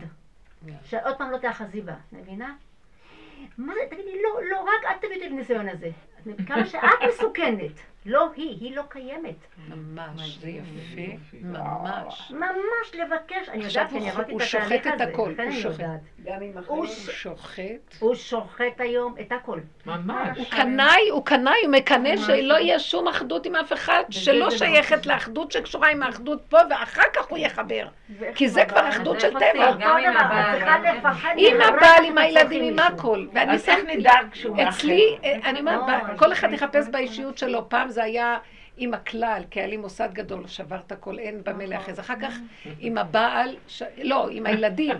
שעוד פעם לא תאחזי בה, מבינה? מה זה, תגידי, לא, לא, רק את תביאי את הניסיון הזה. כמה שאת מסוכנת. לא היא, היא לא קיימת.
ממש, זה יפה, ממש.
ממש לבקש, אני יודעת, אני עברתי את התהליך הזה.
הוא שוחט את הכל, הוא שוחט.
גם עם
הוא שוחט.
הוא שוחט היום את הכל.
ממש.
הוא קנאי, הוא קנאי, הוא מקנא שלא יהיה שום אחדות עם אף אחד, שלא שייכת לאחדות שקשורה עם האחדות פה, ואחר כך הוא יחבר. כי זה כבר אחדות של טבע. עם הבעל, עם הילדים, עם הכל.
ואני שמתי
אצלי, אני אומרת, כל אחד יחפש באישיות שלו. פעם זה היה עם הכלל, כי היה לי מוסד גדול, שבר את הכל, אין במלך. אז אחר כך עם הבעל, ש... לא, עם הילדים.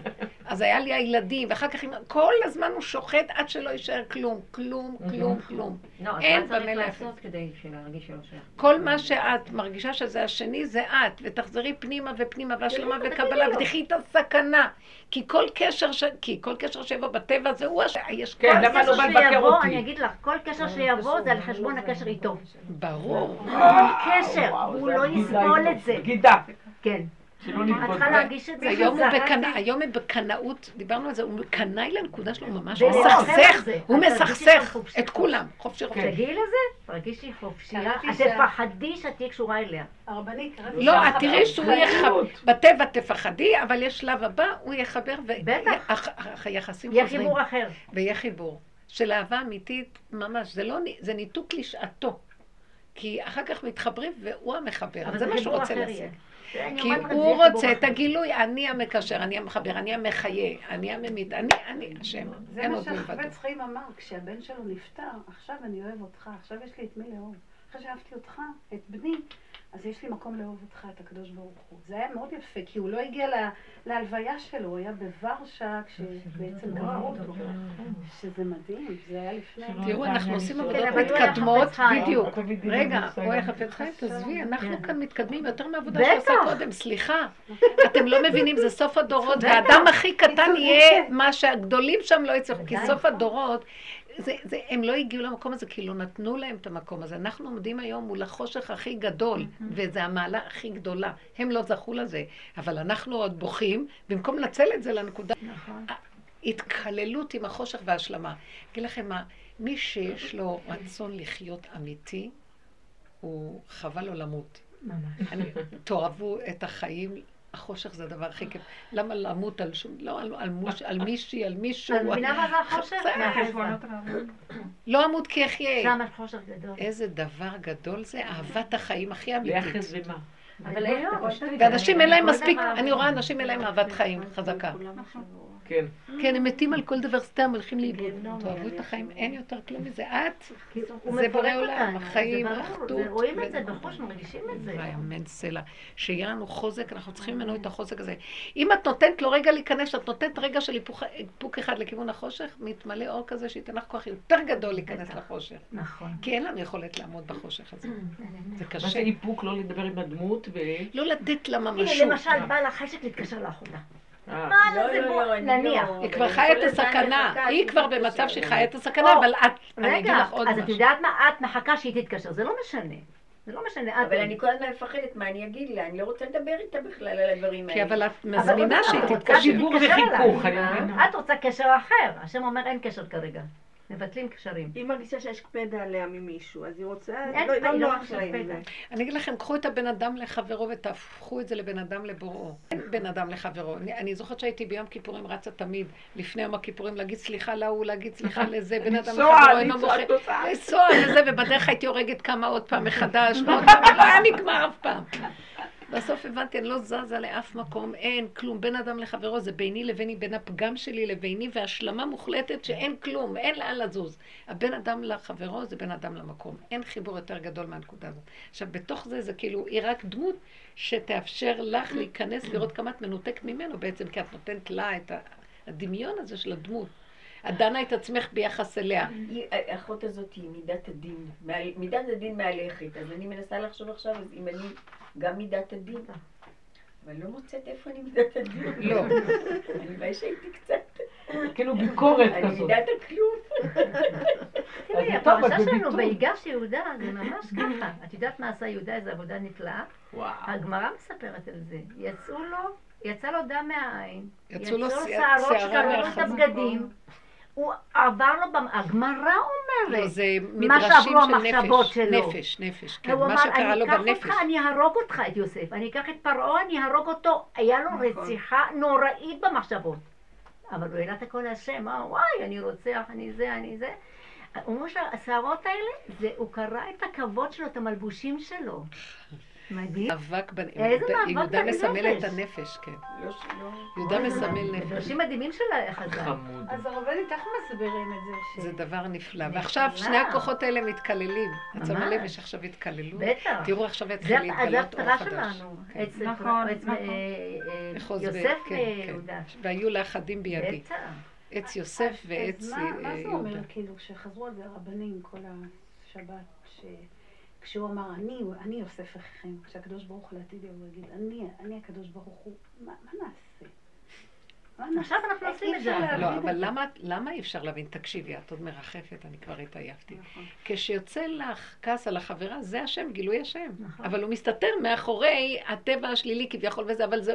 אז היה לי הילדים, ואחר כך עם... כל הזמן הוא שוחט עד שלא יישאר כלום, כלום, כלום, כלום.
לא, אין במלך. מה צריך לעשות כדי להרגיש שלא שייך?
כל מה שאת מרגישה שזה השני, זה את, ותחזרי פנימה ופנימה, והשלמה וקבלה, ותחי את הסכנה. כי כל קשר, ש... כי כל קשר שיבוא בטבע זה הוא השם. יש
כן, כל קשר שיבוא, אני אגיד לך, כל קשר שיבוא זה על חשבון הקשר איתו.
ברור.
כל קשר, הוא לא יסבול את זה.
גידה.
כן. את צריכה להרגיש את זה
היום הוא בקנאות, דיברנו על זה, הוא קנאי לנקודה שלו ממש, הוא מסכסך, הוא מסכסך את כולם, חופשי חופשי.
תגיעי לזה, תרגישי חופשייה, את תפחדי שאת תהיה קשורה אליה.
הרבנית, לא, את תראי שהוא יחבר, בטבע תפחדי, אבל יש שלב הבא, הוא יחבר, והיחסים
חוזרים. יהיה חיבור אחר.
ויהיה חיבור. של אהבה אמיתית, ממש, זה לא, זה ניתוק לשעתו. כי אחר כך מתחברים והוא המחבר, זה מה שהוא רוצה להשיג. כי הוא רוצה את הגילוי, אני המקשר, אני המחבר, אני המחיה, אני הממית, אני, אני, השם,
אין עוד מלבדו. זה מה שהחפץ חיים אמר, כשהבן שלו נפטר, עכשיו אני אוהב אותך, עכשיו יש לי את מי לאהוב. אחרי שאהבתי אותך, את בני, אז יש לי מקום לאהוב אותך, את הקדוש ברוך הוא. זה היה מאוד יפה, כי הוא לא הגיע להלוויה שלו, הוא היה בוורשה כשבעצם קראו אותו. שזה מדהים, זה היה לפני.
תראו, אנחנו עושים עבודות מתקדמות, בדיוק. רגע, אוי, חפץ חיים, תעזבי, אנחנו כאן מתקדמים יותר מהעבודה שעושה קודם, סליחה. אתם לא מבינים, זה סוף הדורות, והאדם הכי קטן יהיה מה שהגדולים שם לא יצטרכו, כי סוף הדורות... זה, זה, הם לא הגיעו למקום הזה, כי לא נתנו להם את המקום הזה. אנחנו עומדים היום מול החושך הכי גדול, וזו המעלה הכי גדולה. הם לא זכו לזה, אבל אנחנו עוד בוכים, במקום לנצל את זה לנקודה. נכון. התקללות עם החושך וההשלמה. אגיד לכם מה, מי שיש לו רצון לחיות אמיתי, הוא חבל לו למות. ממש. תאהבו את החיים החושך זה הדבר הכי כיף. למה למות על שום, לא על, על, מוש, על מישהי, על מישהו.
את מבינה מה זה החושך?
לא אמות כי אחיה.
שם חושך גדול.
איזה דבר גדול זה, אהבת החיים הכי אמיתית.
ביחס ומה?
אבל אין
ואנשים אין להם מספיק, אני רואה אנשים אין להם אהבת חיים חזקה.
כן.
כן, הם מתים על כל דבר סתם, הולכים לאיבוד. תאהבו את החיים, אין יותר כלום מזה. את, זה בורא עולם, החיים, האחדות.
רואים את זה בחוש, מרגישים את זה.
אמן סלע. שיהיה לנו חוזק, אנחנו צריכים ממנו את החוזק הזה. אם את נותנת לו רגע להיכנס, את נותנת רגע של איפוק אחד לכיוון החושך, מתמלא אור כזה שייתן לך כוח יותר גדול להיכנס לחושך. נכון. כי אין לנו יכולת לעמוד בחושך הזה. זה קשה.
מה זה איפוק? לא לדבר עם הדמות ו...
לא לתת לה ממשות.
הנה, למשל, בא לה חשק להתקשר לאחרונה.
אה. לא, לא, לא,
נניח.
היא כבר חיה את הסכנה, היא כבר במצב שהיא חיה את הסכנה, אבל את, אני אגיד לך עוד
משהו. אז את יודעת מה? את מחכה שהיא תתקשר, זה לא משנה. זה לא משנה.
אבל אני כל הזמן מפחדת מה אני אגיד לה, אני לא רוצה לדבר איתה בכלל על הדברים
האלה. כי אבל את מזמינה שהיא תתקשר.
דיבור וחיכוך.
את רוצה קשר אחר, השם אומר אין קשר כרגע. מבטלים קשרים.
היא מרגישה שיש קפדה עליה ממישהו, אז היא רוצה, לא, לא נוח לה עם זה.
אני אגיד לכם, קחו את הבן אדם לחברו ותהפכו את זה לבן אדם לבוראו. אין בן אדם לחברו. אני זוכרת שהייתי ביום כיפורים רצה תמיד, לפני יום הכיפורים, להגיד סליחה להוא, להגיד סליחה לזה, בן אדם לחברו אינו מוכר. לנסוע לזה, ובדרך הייתי הורגת כמה עוד פעם מחדש, ועוד פעם, לא היה נגמר אף פעם. בסוף הבנתי, אני לא זזה לאף מקום, אין כלום. בין אדם לחברו זה ביני לביני, בין הפגם שלי לביני, והשלמה מוחלטת שאין כלום, אין לאן לזוז. הבן אדם לחברו זה בין אדם למקום. אין חיבור יותר גדול מהנקודה הזאת. עכשיו, בתוך זה, זה כאילו, היא רק דמות שתאפשר לך להיכנס, לראות כמה את מנותקת ממנו בעצם, כי את נותנת לה את הדמיון הזה של הדמות. את דנה את עצמך ביחס אליה.
האחות הזאת היא מידת הדין. מידת הדין מהלכת. אז אני מנסה לחשוב עכשיו, אז אם אני גם מידת הדין. אבל לא מוצאת איפה אני מידת הדין.
לא.
אני רואה שהייתי קצת...
כאילו ביקורת כזאת.
אני מידת הכלום.
תראי, הפרשה שלנו ביגש יהודה זה ממש ככה. את יודעת מה עשה יהודה? איזו עבודה נפלאה? הגמרא מספרת על זה. יצאו לו, יצא לו דם מהעין. יצאו לו שערות שקררו את הבגדים. הוא עבר לו, הגמרא אומרת,
לא, זה מדרשים של נפש, נפש, נפש, כן, מה שקרה לו בנפש.
אני אקח אותך, אני אהרוג אותך, את יוסף, אני אקח את פרעה, אני אהרוג אותו, היה לו נכון. רציחה נוראית במחשבות. אבל הוא העלה את הכל להשם, אה, וואי, אני רוצח, אני זה, אני זה. הוא אומר שהשערות האלה, זה, הוא קרא את הכבוד שלו, את המלבושים שלו. מדהים.
מאבק בנפש. יהודה מסמל את הנפש, כן. לא, לא. יהודה מסמל נפש.
אנשים מדהימים של החז"ל.
חמוד. אז הרבנית, איך מסבירים את זה?
זה דבר נפלא. ועכשיו שני הכוחות האלה מתקללים. עצם הלב יש עכשיו התקללות.
בטח.
תראו עכשיו יתחיל להתגלות אור חדש.
זה הפתרה שלנו. נכון, נכון. אה, יוסף
כן, ויהודה. והיו לאחדים בידי.
בטח.
עץ יוסף ועץ יהודה.
מה זה אומר, כאילו, שחזרו על זה הרבנים כל השבת, כשהוא אמר, אני, אני יוסף אחיכם, כשהקדוש ברוך הוא לעתיד הוא יגיד, אני, אני הקדוש ברוך הוא, מה, מה נעשה?
עכשיו אנחנו עושים את זה.
לא, אבל למה אי אפשר להבין? תקשיבי, את עוד מרחפת, אני כבר התעייפתי. נכון. כשיוצא לך כעס על החברה, זה השם, גילוי השם. נכון. אבל הוא מסתתר מאחורי הטבע השלילי כביכול וזה, אבל זה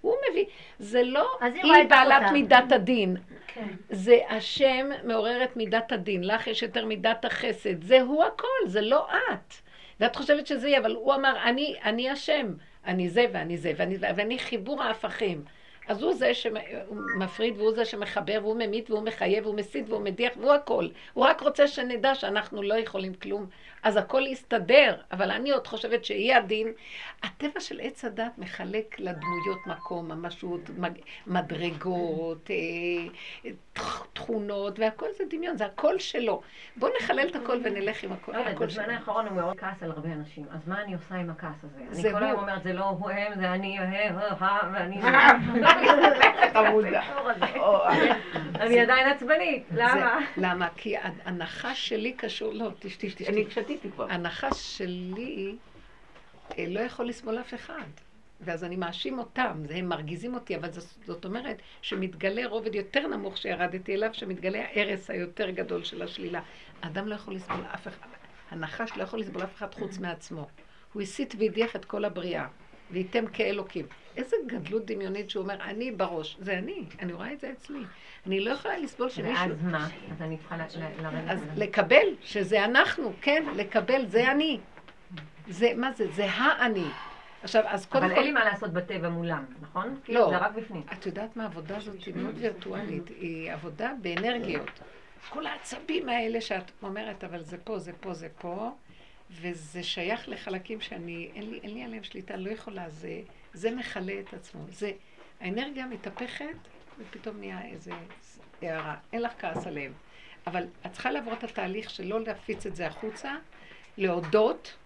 הוא מביא. זה לא היא בעלת מידת הדין. כן. זה השם מעורר את מידת הדין. לך יש יותר מידת החסד. זה הוא הכל, זה לא את. ואת חושבת שזה יהיה, אבל הוא אמר, אני, השם. אני זה ואני זה, ואני חיבור ההפכים. אז הוא זה שמפריד והוא זה שמחבר והוא ממית והוא מחייב והוא מסית והוא מדיח והוא הכל. הוא רק רוצה שנדע שאנחנו לא יכולים כלום. אז הכל יסתדר, אבל אני עוד חושבת שיהיה הדין. הטבע של עץ הדת מחלק לדמויות מקום, ממשות, מדרגות, אה, תכונות, והכל זה דמיון, זה הכל שלו. בואו נחלל את הכל ונלך עם הכל.
לא בזמן האחרון הוא מאוד כעס על הרבה אנשים, אז מה אני עושה עם הכעס הזה? אני כל היום אומרת, זה לא הוא הם, זה אני, הם, ואני... אני עדיין עצבנית, למה?
למה? כי הנחש שלי קשור, לא, תשתי, תשתי.
אני שתיתי כבר.
הנחש שלי אה, לא יכול לסבול אף אחד. ואז אני מאשים אותם, הם מרגיזים אותי, אבל זאת אומרת שמתגלה רובד יותר נמוך שירדתי אליו, שמתגלה ההרס היותר גדול של השלילה. האדם לא יכול לסבול אף אחד, הנחש לא יכול לסבול אף אחד חוץ מעצמו. הוא הסית והדיח את כל הבריאה, וייתם כאלוקים. איזה גדלות דמיונית שהוא אומר, אני בראש. זה אני, אני רואה את זה אצלי. אני לא יכולה לסבול שמישהו...
ואז מה? אז אני צריכה לרדת...
אז לקבל שזה אנחנו, כן, לקבל, זה אני. זה, מה זה? זה האני.
עכשיו, אז קודם כל... אבל אין לי מה לעשות בטבע מולם, נכון?
לא.
זה רק בפנים.
את יודעת מה העבודה הזאת היא מאוד וירטואלית, היא עבודה באנרגיות. כל העצבים האלה שאת אומרת, אבל זה פה, זה פה, זה פה, וזה שייך לחלקים שאני, אין לי, אין לי עליהם שליטה, לא יכולה, זה, זה מכלה את עצמו. זה, האנרגיה מתהפכת, ופתאום נהיה איזה הערה. אין לך כעס עליהם. אבל את צריכה לעבור את התהליך של לא להפיץ את זה החוצה, להודות,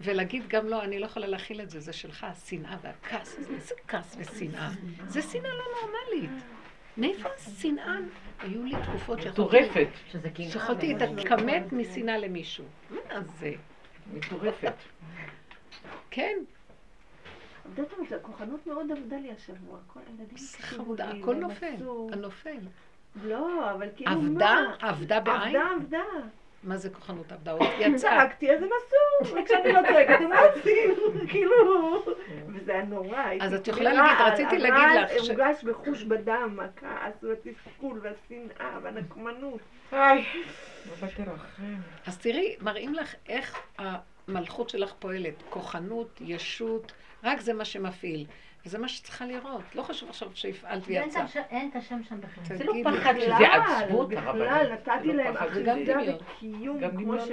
ולהגיד גם לא, אני לא יכולה להכיל את זה, זה שלך, השנאה והכעס, זה כעס ושנאה. זה שנאה לא נורמלית. מאיפה השנאה? היו לי תקופות
שיכולתי...
שיכולתי להתכמת משנאה למישהו. מה זה?
מטורפת.
כן.
יודעת מה, הכוחנות מאוד עבדה לי השבוע. כל הילדים
חמודה, הכל נופל, הנופל.
לא, אבל כאילו
מה? עבדה? עבדה בעין?
עבדה, עבדה.
מה זה כוחנות עבדה? עוד יצא.
צעקתי, אז הם עשו, וכשאני לא צועקת הם לא עושים, כאילו, וזה היה נורא.
אז את יכולה להגיד, רציתי להגיד לך.
ש... הורגש בחוש בדם, הכעס והתסכול והשנאה והנקמנות.
איי, לא.
אז תראי, מראים לך איך המלכות שלך פועלת. כוחנות, ישות, רק זה מה שמפעיל. וזה מה שצריכה לראות. לא חשוב עכשיו שהפעלת ויצא.
אין את השם שם בכלל.
זה לא פחד, זה עצבות.
בכלל, נתתי להם אחיזה וקיום כמו ש...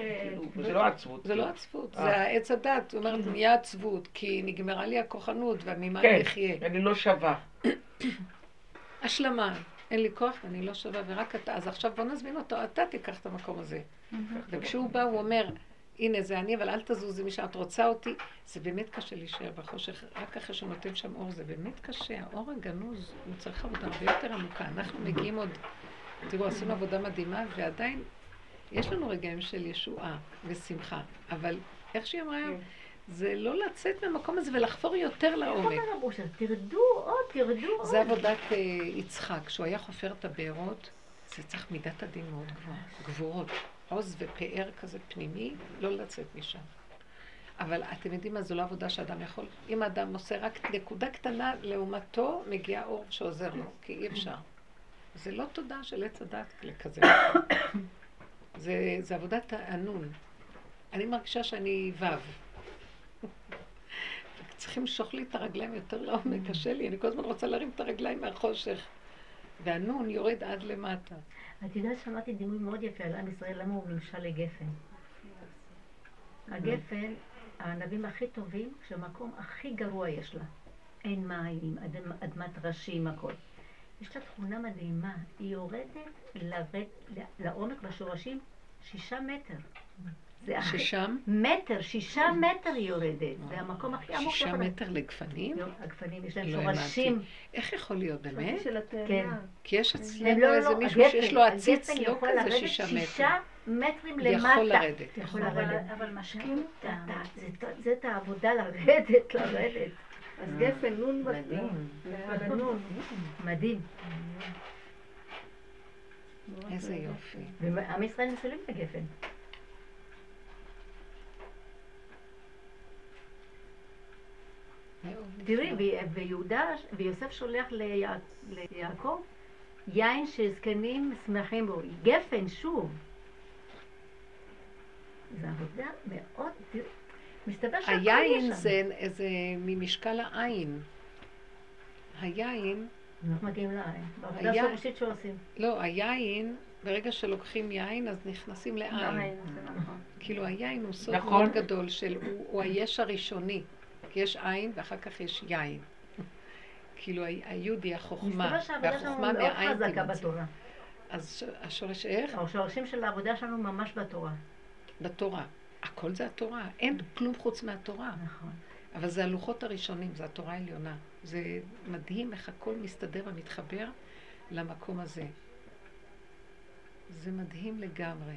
זה לא עצבות.
זה לא עצבות, זה העץ הדת. זאת אומרת, נהיה עצבות, כי נגמרה לי הכוחנות, וממה
אני
אחיה.
כן, אני לא שווה.
השלמה. אין לי כוח ואני לא שווה, ורק אתה. אז עכשיו בוא נזמין אותו, אתה תיקח את המקום הזה. וכשהוא בא, הוא אומר, הנה זה אני, אבל אל תזוזי משם, את רוצה אותי. זה באמת קשה להישאר בחושך, רק אחרי שהוא נותן שם אור, זה באמת קשה. האור הגנוז, הוא צריך עבודה הרבה יותר עמוקה. אנחנו מגיעים עוד, תראו, עשינו עבודה מדהימה, ועדיין יש לנו רגעים של ישועה ושמחה, אבל איך שהיא אמרה היום, זה לא לצאת מהמקום הזה ולחפור יותר לעומק. איך
אומר רבושר? תרדו עוד, תרדו עוד.
זה עבודת uh, יצחק, כשהוא היה חופר את הבארות, זה צריך מידת הדין מאוד גבוהה, גבוהות. עוז ופאר כזה פנימי, לא לצאת משם. אבל אתם יודעים מה, זו לא עבודה שאדם יכול. אם אדם עושה רק נקודה קטנה לעומתו, מגיע אור שעוזר לו, כי אי אפשר. זה לא תודה של עץ הדת לכזה. זה, זה עבודת תענון. אני מרגישה שאני ו'. צריכים למשוך לי את הרגליים יותר לעומק, קשה לי, אני כל הזמן רוצה להרים את הרגליים מהחושך. והנון יורד עד למטה.
את יודעת, שמעתי דימוי מאוד יפה על עם ישראל, למה הוא נמשל לגפן. הגפן, הענבים הכי טובים, כשהמקום הכי גרוע יש לה. אין מים, אדמ, אדמת ראשים, הכל. יש לה תכונה מדהימה, היא יורדת לרד, לעומק בשורשים שישה מטר.
ששם?
מטר, שישה מטר היא יורדת. זה המקום הכי עמוק.
שישה מטר לגפנים?
לא, הגפנים יש להם לא שורשים.
איך יכול להיות, באמת?
כן.
כי יש אצלנו לא, איזה מישהו שיש לו עציץ לא כזה שישה מטר.
שישה מטרים למטה.
יכול לרדת.
יכול לרדת. אבל משקים אותה. זה את העבודה לרדת, לרדת.
אז גפן, נון
מדהים. מדהים.
איזה יופי.
ועם ישראל מסללים את הגפן. תראי, ויהודה, ויוסף שולח ליעקב יין שזקנים שמחים בו, גפן, שוב. זו עבודה מאוד, מסתבר שהכל יש שם.
היין זה איזה ממשקל העין. היין...
אנחנו מגיעים ליין. בעבודה שורשית שעושים.
לא, היין, ברגע שלוקחים יין, אז נכנסים לעין. נכון. כאילו היין הוא סוד נכון. מאוד גדול של, הוא היש הראשוני. כי יש עין ואחר כך יש יין. כאילו היהודי, החוכמה, והחוכמה מהעין תימצא. אז השורש איך?
השורשים של העבודה שלנו ממש בתורה.
בתורה. הכל זה התורה, אין כלום חוץ מהתורה. נכון. אבל זה הלוחות הראשונים, זה התורה העליונה. זה מדהים איך הכל מסתדר ומתחבר למקום הזה. זה מדהים לגמרי.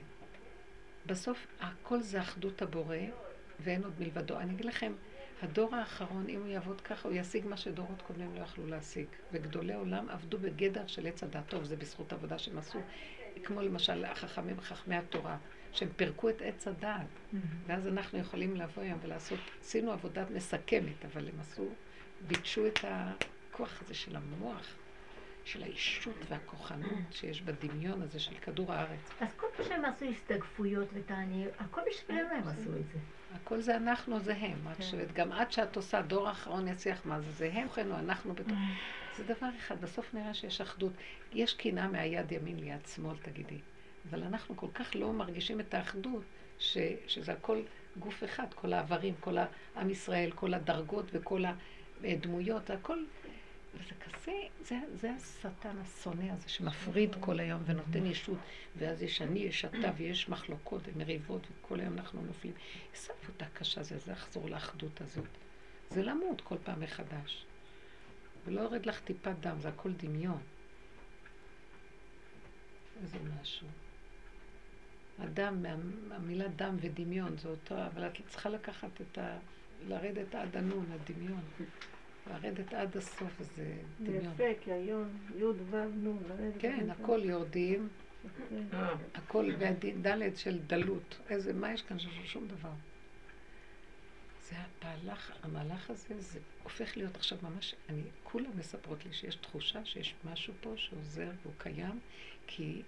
בסוף הכל זה אחדות הבורא, ואין עוד מלבדו. אני אגיד לכם, הדור האחרון, אם הוא יעבוד ככה, הוא ישיג מה שדורות קודמים לא יכלו להשיג. וגדולי עולם עבדו בגדר של עץ הדת. טוב, זה בזכות עבודה שהם עשו, כמו למשל החכמים, חכמי התורה, שהם פירקו את עץ הדת. Mm-hmm. ואז אנחנו יכולים לבוא היום ולעשות, עשינו עבודה מסכמת, אבל הם עשו, ביקשו את הכוח הזה של המוח. של האישות והכוחנות שיש בדמיון הזה של כדור הארץ.
אז כל פעם שהם עשו הסתגפויות ותעניות, הכל בשבילנו הם עשו את זה.
הכל זה אנחנו, זה הם. את כן. חושבת, גם עד שאת עושה דור האחרון יצליח מה זה, זה הם, כן, או אנחנו בתוך... זה דבר אחד, בסוף נראה שיש אחדות. יש קינה מהיד ימין ליד שמאל, תגידי. אבל אנחנו כל כך לא מרגישים את האחדות, ש, שזה הכל גוף אחד, כל האיברים, כל עם ישראל, כל הדרגות וכל הדמויות, הכל וזה כזה, זה, זה השטן השונא הזה שמפריד כל היום ונותן ישות, ואז יש אני, יש אתה ויש מחלוקות ומריבות, וכל היום אנחנו נופלים. איזה עבודה קשה זה, זה לחזור לאחדות הזאת. זה למות כל פעם מחדש. ולא יורד לך טיפת דם, זה הכל דמיון. איזה משהו. הדם, המילה דם ודמיון זה אותו, אבל את צריכה לקחת את ה... לרדת עד הנון, הדמיון. לרדת עד הסוף, זה
דמיון. יפה, כי היום י' ו' נ', לרדת.
כן, הכל יורדים, אה. הכל, והדלת של דלות. איזה, מה יש כאן? שום דבר. זה הפהלך, המהלך הזה, זה הופך להיות עכשיו ממש, אני, כולם מספרות לי שיש תחושה שיש משהו פה שעוזר והוא קיים, כי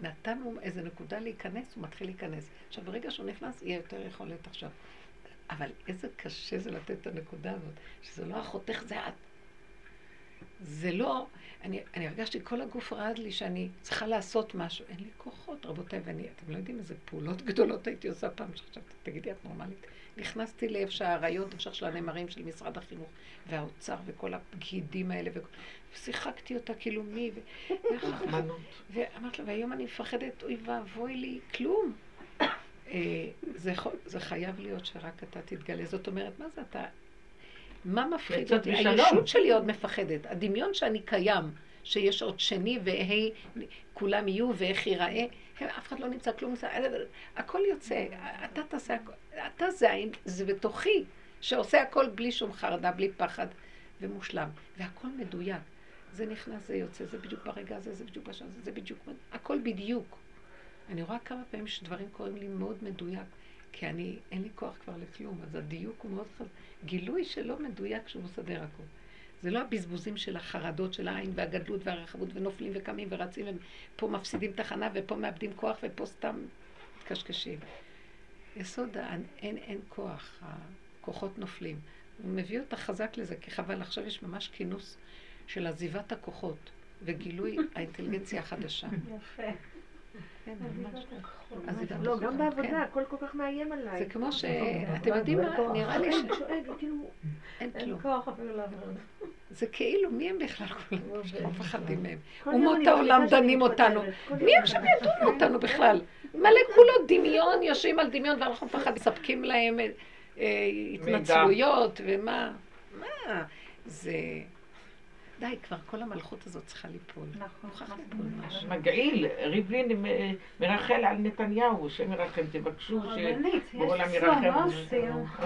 נתנו איזה נקודה להיכנס, הוא מתחיל להיכנס. עכשיו, ברגע שהוא נכנס, יהיה יותר יכולת עכשיו. אבל איזה קשה זה לתת את הנקודה הזאת, שזה לא החותך, זה את. זה לא, אני, אני הרגשתי, כל הגוף רעד לי שאני צריכה לעשות משהו. אין לי כוחות, רבותיי, ואני, אתם לא יודעים איזה פעולות גדולות הייתי עושה פעם, שחשבתי, תגידי, את נורמלית? נכנסתי לאיפה שהאריות, אפשר של הנאמרים של משרד החינוך, והאוצר, וכל הפקידים האלה, ושיחקתי אותה כאילו מי, ו... ואמרתי לה, והיום אני מפחדת, אוי ואבוי לי, כלום. אה, זה, זה חייב להיות שרק אתה תתגלה. זאת אומרת, מה זה אתה? מה מפחיד אותי? הישות שלי עוד מפחדת. הדמיון שאני קיים, שיש עוד שני והי, כולם יהיו ואיך ייראה, אף אחד לא נמצא כלום, הכל יוצא, אתה תעשה, אתה זה, זה בתוכי, שעושה הכל בלי שום חרדה, בלי פחד, ומושלם, והכל מדויק. זה נכנס, זה יוצא, זה בדיוק ברגע הזה, זה בדיוק בשעה זה בדיוק, הכל בדיוק. אני רואה כמה פעמים שדברים קורים לי מאוד מדויק, כי אני, אין לי כוח כבר לכלום, אז הדיוק הוא מאוד חזק. גילוי שלא מדויק שהוא מסדר הכול. זה לא הבזבוזים של החרדות של העין והגדלות והרחבות ונופלים וקמים ורצים ופה מפסידים תחנה ופה מאבדים כוח ופה סתם קשקשים. יסוד, אין, אין, אין כוח, הכוחות נופלים. הוא מביא אותה חזק לזה, כי חבל, עכשיו יש ממש כינוס של עזיבת הכוחות וגילוי האינטליגנציה החדשה. יפה.
כן, לא, גם בעבודה, כן. הכל כל כך מאיים עליי.
זה כמו ש... אתם יודעים מה, נראה לי ש...
כאילו, אין כוח אפילו לעבוד.
זה כאילו, מי הם בכלל כולם? לא מפחדים מהם. אומות העולם דנים אותנו. מי הם שם ידונו אותנו בכלל? מלא כולו דמיון, יושבים על דמיון ואנחנו מפחדים, מספקים להם אה, התנצלויות ומה. מה? זה... די, כבר כל המלכות הזאת צריכה ליפול. נכון. נכון.
מגעיל, ריבלין מרחל על נתניהו, שמרחם, תבקשו שבעולם ירחם.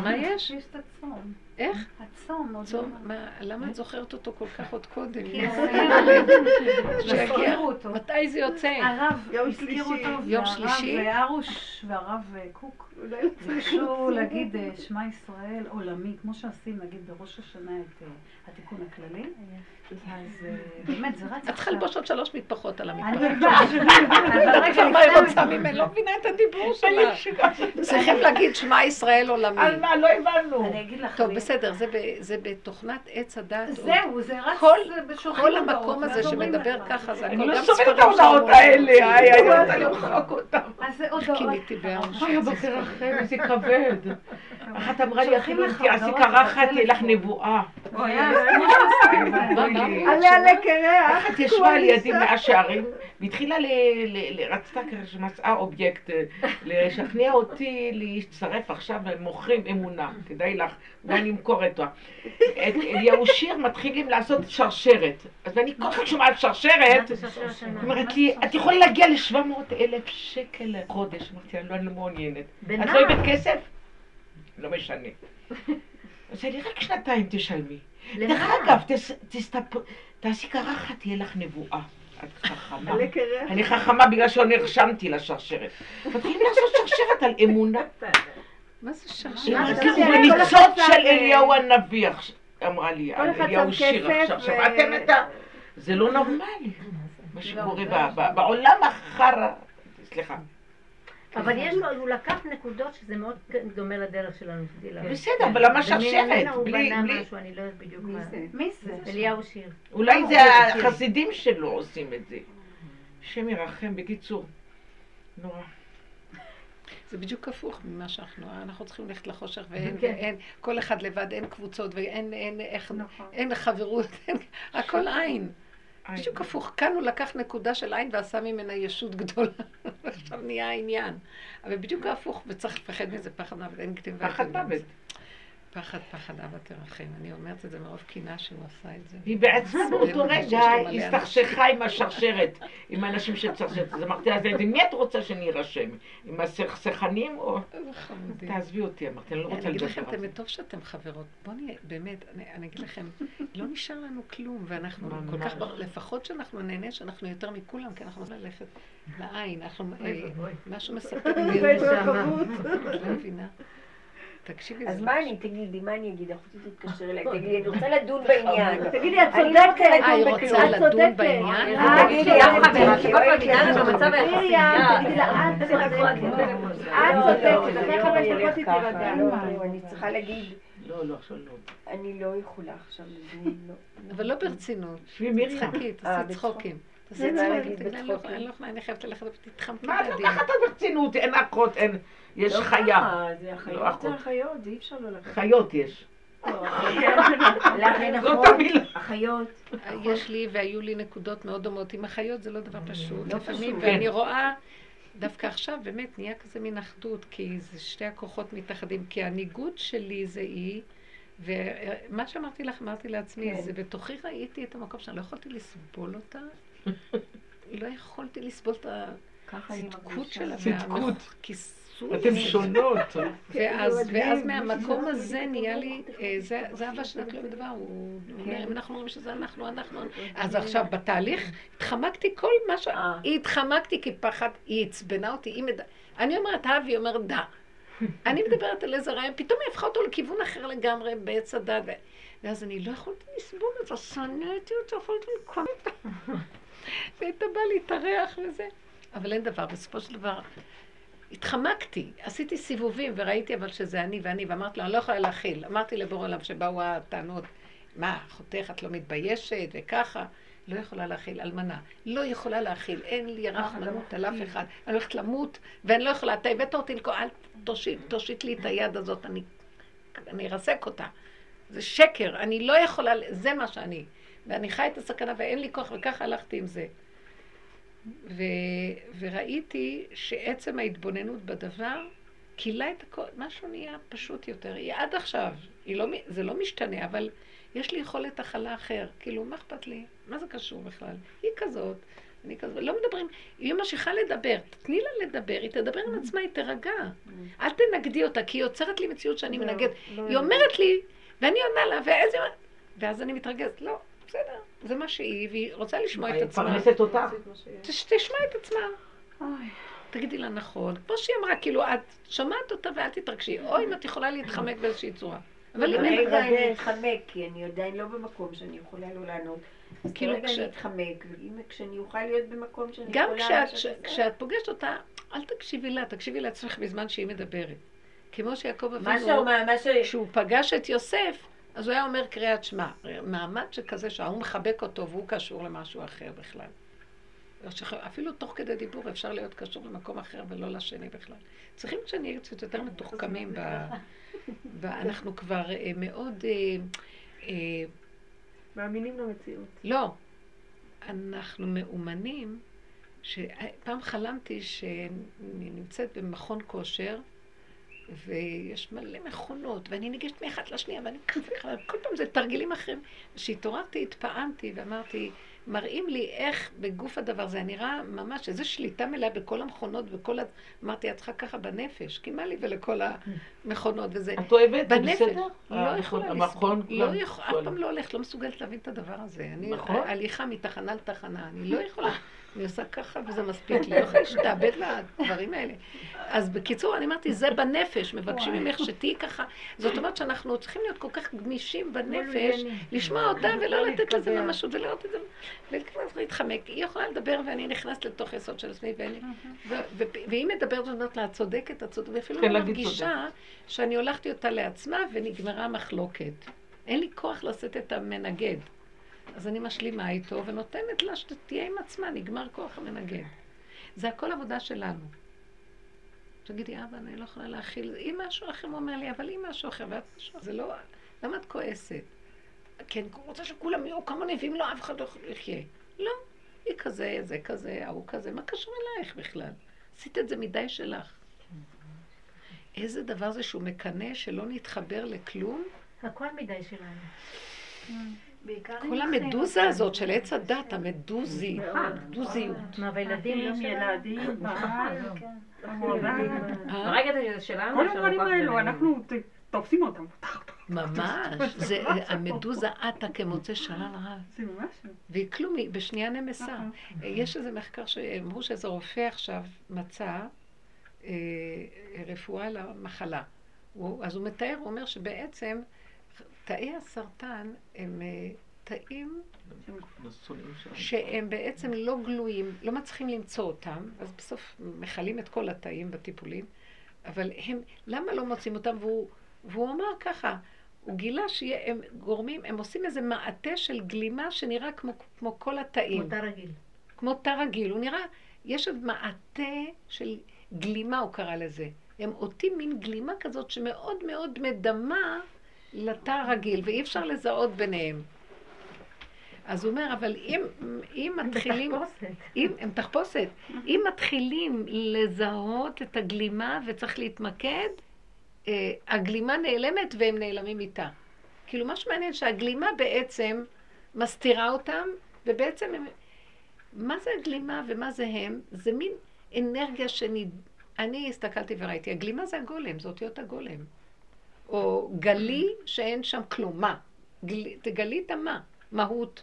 מה יש?
יש את הצום.
איך?
הצום.
צום, מה, למה את זוכרת אותו כל כך עוד קודם?
כי
שיגיע, מתי זה יוצא?
הרב הזכיר אותו,
יום שלישי?
והרוש והרב קוק ביקשו להגיד שמע ישראל עולמי, כמו שעושים, נגיד בראש השנה את התיקון הכללי.
אז אה, באמת, זה רץ עכשיו. את צריכה ללבוש עוד שלוש מטפחות על המטפחת.
אני יודעת.
מה היא רוצה ממנו? לא מבינה את הדיבור שלה. צריכים להגיד שמע ישראל עולמי.
על מה? לא הבנו.
אני אגיד לך. טוב, בסדר, זה בתוכנת עץ הדת.
זהו, זה רץ
כל המקום הזה שמדבר ככה, זה
הכל גם ספרים. לא את ההודעות האלה, איי, אני רוצה למחוק אותם.
אז זה הודעות. תחכי
איתי בארץ.
אוי, הבוקר אחר, איזה כבד. אחת אמרה לי, אחי, תעשי קרחת, תהיה לך נבואה.
עלה עלה קרח.
אחת ישבה לידי מאה שערים, והתחילה, רצתה שמצאה אובייקט, לשכנע אותי להצטרף עכשיו, מוכרים אמונה, כדאי לך, אולי נמכור את אליהו שיר מתחילים לעשות שרשרת. אז אני כל כך שומעת שרשרת, אומרת לי, את יכולה להגיע ל-700 אלף שקל לחודש. אמרתי לה, לא, אני לא מעוניינת. את לא אוהבת כסף? לא משנה. אז אני רק שנתיים תשלמי. דרך אגב, תעשי קרחת, תהיה לך נבואה. את חכמה. אני חכמה בגלל שלא נרשמתי לשרשרת. מתחילים לעשות שרשרת על אמונה.
מה זה שרשרת?
בניצוץ של אליהו הנביא, אמרה לי, אליהו שיר עכשיו. שמעתם את ה... זה לא נורמלי, מה שקורה בעולם החרא. סליחה.
אבל יש לו, הוא לקח נקודות שזה מאוד דומה לדרך שלנו.
בסדר, אבל למה שרשרת?
הוא בנה משהו, אני לא יודעת בדיוק מה.
מי זה?
אליהו שיר.
אולי זה החסידים שלו עושים את זה. השם ירחם, בקיצור. נורא.
זה בדיוק הפוך ממה שאנחנו, אנחנו צריכים ללכת לחושך ואין, כן. אין, כל אחד לבד, אין קבוצות ואין, אין, איך, נכון. אין חברות, אין, הכל עין. בדיוק הפוך, כאן הוא לקח נקודה של עין ועשה ממנה ישות גדולה, עכשיו נהיה העניין. אבל בדיוק הפוך, וצריך לפחד מזה פחד מוות, אין כתיבה.
פחד מוות.
פחד, פחד אבא תרחם. אני אומרת את זה מרוב קינה שהוא עשה את זה.
היא בעצמה באותו רגע הסתכסכה עם השרשרת, עם האנשים של שרשרת. אז אמרתי לה, עם מי את רוצה שאני ארשם? עם הסכסכנים או... תעזבי אותי, אמרתי, אני לא רוצה לדבר
על זה. אני אגיד לכם, טוב שאתם חברות. בואו נהיה, באמת, אני אגיד לכם, לא נשאר לנו כלום, ואנחנו כל כך, לפחות שאנחנו נהנה שאנחנו יותר מכולם, כי אנחנו ללכת לעין, אנחנו, אה, משהו מספק לי. לא מבינה. תקשיבי,
אז מה אני, תגידי, מה אני אגיד? אחותי תתקשר אליי, תגידי, אני רוצה לדון בעניין.
תגידי, את צודקת.
אה, היא רוצה לדון בעניין?
תגידי,
את צודקת. את צודקת, אחרי חמש דקות היא תירגע.
אני צריכה להגיד...
לא, לא, עכשיו לא.
אני לא יכולה עכשיו לדון, לא.
אבל לא ברצינות. צחקי, תעשי צחוקים. אני חייבת ללכת ותתחמקי
מה את לוקחת ברצינות? אין אחות, אין... יש
לא
חיה.
זה החיות, זה החיות, זה אי אפשר לא לקחת.
חיות יש.
לא, זאת
המילה.
החיות.
יש לי והיו לי נקודות מאוד דומות עם החיות, זה לא דבר פשוט. לפעמים, ואני רואה... דווקא עכשיו באמת נהיה כזה מין אחדות, כי זה שתי הכוחות מתאחדים, כי הניגוד שלי זה היא, ומה שאמרתי לך, אמרתי לעצמי, כן. זה בתוכי ראיתי את המקום שאני לא יכולתי לסבול אותה, לא יכולתי לסבול את הצדקות שלה,
והכיסוי. אתן שונות.
ואז מהמקום הזה נהיה לי, אה, זה אהבה שנתנו לא בדבר, הוא אומר, אם אנחנו אומרים שזה אנחנו, אנחנו. אז עכשיו בתהליך התחמקתי כל מה ש... אה. התחמקתי כי פחד, היא עצבנה אותי, אני אומרת אהב, היא אומרת דה. אני מדברת על איזה רעיון, פתאום היא הפכה אותו לכיוון אחר לגמרי בעץ הדת. ואז אני לא יכולתי לסבול את זה, שנאתי אותו, יכולתי לקום איתה. והייתה באה להתארח וזה. אבל אין דבר, בסופו של דבר, התחמקתי, עשיתי סיבובים וראיתי אבל שזה אני ואני, ואמרתי לו, אני לא יכולה להכיל. אמרתי לבורא עולם שבאו הטענות, מה, אחותך את לא מתביישת וככה. לא יכולה להכיל, אלמנה. לא יכולה להכיל, אין לי רחמנות על אף אחד. אני הולכת למות, ואני לא יכולה, אתה הבאת אותי לכל, אל תושיט, תושיט לי את היד הזאת, אני, אני ארסק אותה. זה שקר, אני לא יכולה, זה מה שאני. ואני חי את הסכנה ואין לי כוח, וככה הלכתי עם זה. ו, וראיתי שעצם ההתבוננות בדבר, כילה את הכל, משהו נהיה פשוט יותר. היא עד עכשיו, היא לא, זה לא משתנה, אבל יש לי יכולת הכלה אחר. כאילו, מה אכפת לי? מה זה קשור בכלל? היא כזאת, אני כזאת, לא מדברים. היא ממשיכה לדבר, תתני לה לדבר, היא תדבר עם עצמה, היא תירגע. אל תנגדי אותה, כי היא יוצרת לי מציאות שאני לא, מנגד. לא היא אומרת לי, ואני עונה לה, ואיזה... ואז אני מתרגזת, לא, בסדר, זה מה שהיא, והיא רוצה לשמוע את עצמה.
היא מפרנסת אותה.
תשמע את עצמה. תגידי לה נכון. כמו שהיא אמרה, כאילו, את שומעת אותה ואל תתרגשי. או אם את יכולה להתחמק באיזושהי צורה.
אבל אם אני עדיין להתחמק, כי אני עדיין לא במקום שאני יכולה לא לענות. אז כאילו כרגע אני אתחמק, כשאני אוכל להיות במקום שאני
יכולה... גם כשאת פוגשת אותה, אל תקשיבי לה, תקשיבי לעצמך בזמן שהיא מדברת. כמו שיעקב אבינו, כשהוא פגש את יוסף, אז הוא היה אומר קריאת שמע. מעמד שכזה שההוא מחבק אותו והוא קשור למשהו אחר בכלל. אפילו תוך כדי דיבור אפשר להיות קשור למקום אחר ולא לשני בכלל. צריכים שנהיה קצת יותר מתוחכמים. ב... אנחנו כבר אה, מאוד... אה,
אה, מאמינים למציאות.
לא. אנחנו מאומנים, שפעם חלמתי שאני נמצאת במכון כושר, ויש מלא מכונות, ואני ניגשת מאחת לשנייה, ואני ככה כל פעם זה תרגילים אחרים. כשהתעוררתי, התפעמתי ואמרתי, מראים לי איך בגוף הדבר זה נראה ממש איזו שליטה מלאה בכל המכונות וכל ה... אמרתי, את צריכה ככה בנפש, כי מה לי ולכל המכונות וזה.
את אוהבת?
בנפש. לא יכולה לסבול. לא יכול, אף פעם לא הולכת, לא מסוגלת להבין את הדבר הזה. אני נכון. הליכה מתחנה לתחנה, אני לא יכולה. אני עושה ככה וזה מספיק לי, לא יכולה להשתעבד לדברים האלה. אז בקיצור, אני אמרתי, זה בנפש, מבקשים ממך שתהיי ככה. זאת אומרת שאנחנו צריכים להיות כל כך גמישים בנפש, לשמוע אותה ולא לתת לזה ממשות ולראות את זה, ולהתכנס להתחמק. היא יכולה לדבר ואני נכנסת לתוך יסוד של עצמי, והיא מדברת ואומרת לה, את צודקת, את צודקת, ואפילו לא מרגישה שאני הולכתי אותה לעצמה ונגמרה מחלוקת. אין לי כוח לשאת את המנגד. אז אני משלימה איתו ונותנת לה שתהיה עם עצמה, נגמר כוח המנגן. זה הכל עבודה שלנו. תגידי, אבא, אני לא יכולה להכיל, אם משהו אחר הוא אומר לי, אבל אם משהו אחר, ואת משהו, זה לא, למה את כועסת? כן, הוא רוצה שכולם יהיו כמוני, ואם לא, אף אחד לא יחיה. לא, היא כזה, זה כזה, ההוא כזה, מה קשור אלייך בכלל? עשית את זה מדי שלך. איזה דבר זה שהוא מקנא שלא נתחבר לכלום?
הכל מדי שלנו.
כל המדוזה הזאת של עץ הדת, המדוזי, המדוזיות.
מה, וילדים יש ילדים?
הרגע זה שלנו?
כל הדברים האלו, אנחנו תופסים אותם.
ממש, זה המדוזה עטה כמוצא שלל רב.
זה ממש.
והיא כלום, היא בשנייה נמסה. יש איזה מחקר שאמרו שאיזה רופא עכשיו מצא רפואה למחלה. אז הוא מתאר, הוא אומר שבעצם תאי הסרטן הם אה, תאים שהם בעצם לא גלויים, לא מצליחים למצוא אותם, אז בסוף מכלים את כל התאים בטיפולים, אבל הם, למה לא מוצאים אותם? והוא, והוא אמר ככה, הוא גילה שהם גורמים, הם עושים איזה מעטה של גלימה שנראה כמו, כמו כל התאים.
כמו תא רגיל.
כמו תא רגיל, הוא נראה, יש עוד מעטה של גלימה, הוא קרא לזה. הם עוטים מין גלימה כזאת שמאוד מאוד מדמה לתא רגיל, ואי אפשר לזהות ביניהם. אז הוא אומר, אבל אם, אם מתחילים...
הם תחפושת.
אם, הם תחפושת. אם מתחילים לזהות את הגלימה וצריך להתמקד, אה, הגלימה נעלמת והם נעלמים איתה. כאילו, מה שמעניין שהגלימה בעצם מסתירה אותם, ובעצם הם... מה זה הגלימה ומה זה הם? זה מין אנרגיה שאני... אני הסתכלתי וראיתי, הגלימה זה הגולם, זה אותיות הגולם. או גלי שאין שם כלום. מה? גל... תגלי את המה, מהות.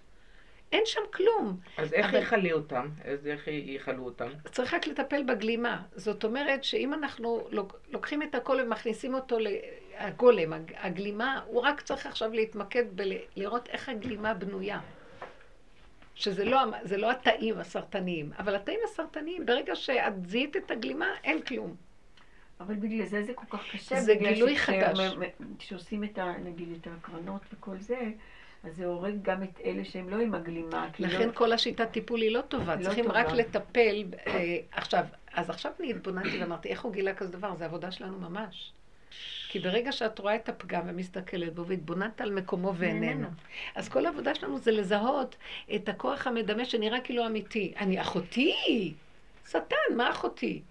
אין שם כלום.
אז איך אבל... יכלי אותם? אז איך יכלו אותם?
צריך רק לטפל בגלימה. זאת אומרת שאם אנחנו לוקחים את הכל ומכניסים אותו לגולם, הגלימה, הוא רק צריך עכשיו להתמקד בלראות איך הגלימה בנויה. שזה לא, לא התאים הסרטניים, אבל התאים הסרטניים, ברגע שאת זיהית את הגלימה, אין כלום.
אבל בגלל זה זה כל כך קשה.
זה גילוי חדש.
כשעושים את ה... נגיד את הקרנות וכל זה, אז זה הורג גם את אלה שהם לא עם הגלימה.
לכן לא... כל השיטת טיפול היא לא טובה. לא צריכים טובה. רק לטפל. אה, עכשיו, אז עכשיו אני התבוננתי ואמרתי, איך הוא גילה כזה דבר? זה עבודה שלנו ממש. כי ברגע שאת רואה את הפגם ומסתכלת בו והתבוננת על מקומו ואיננו, אז כל העבודה שלנו זה לזהות את הכוח המדמה שנראה כאילו אמיתי. אני אחותי! שטן, מה אחותי?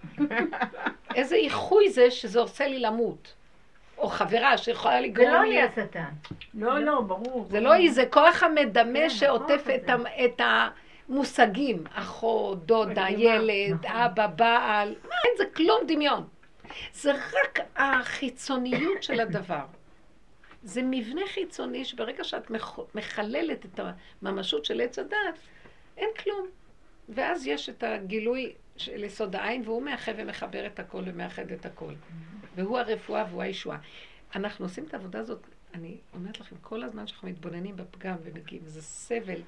איזה איחוי זה שזה עושה לי למות. או חברה שיכולה לגרום
לי... זה לא היא השטן.
לא, לא, ברור.
זה לא היא, זה כוח המדמה שעוטף את המושגים. אחות, דודה, ילד, נכון. אבא, בעל. מה, אין זה כלום דמיון. זה רק החיצוניות של הדבר. זה מבנה חיצוני שברגע שאת מחללת את הממשות של עץ הדת, אין כלום. ואז יש את הגילוי של יסוד העין, והוא מאחד ומחבר את הכל ומאחד את הכל. והוא הרפואה והוא הישועה. אנחנו עושים את העבודה הזאת, אני אומרת לכם, כל הזמן שאנחנו מתבוננים בפגם ומגיעים, זה סבל,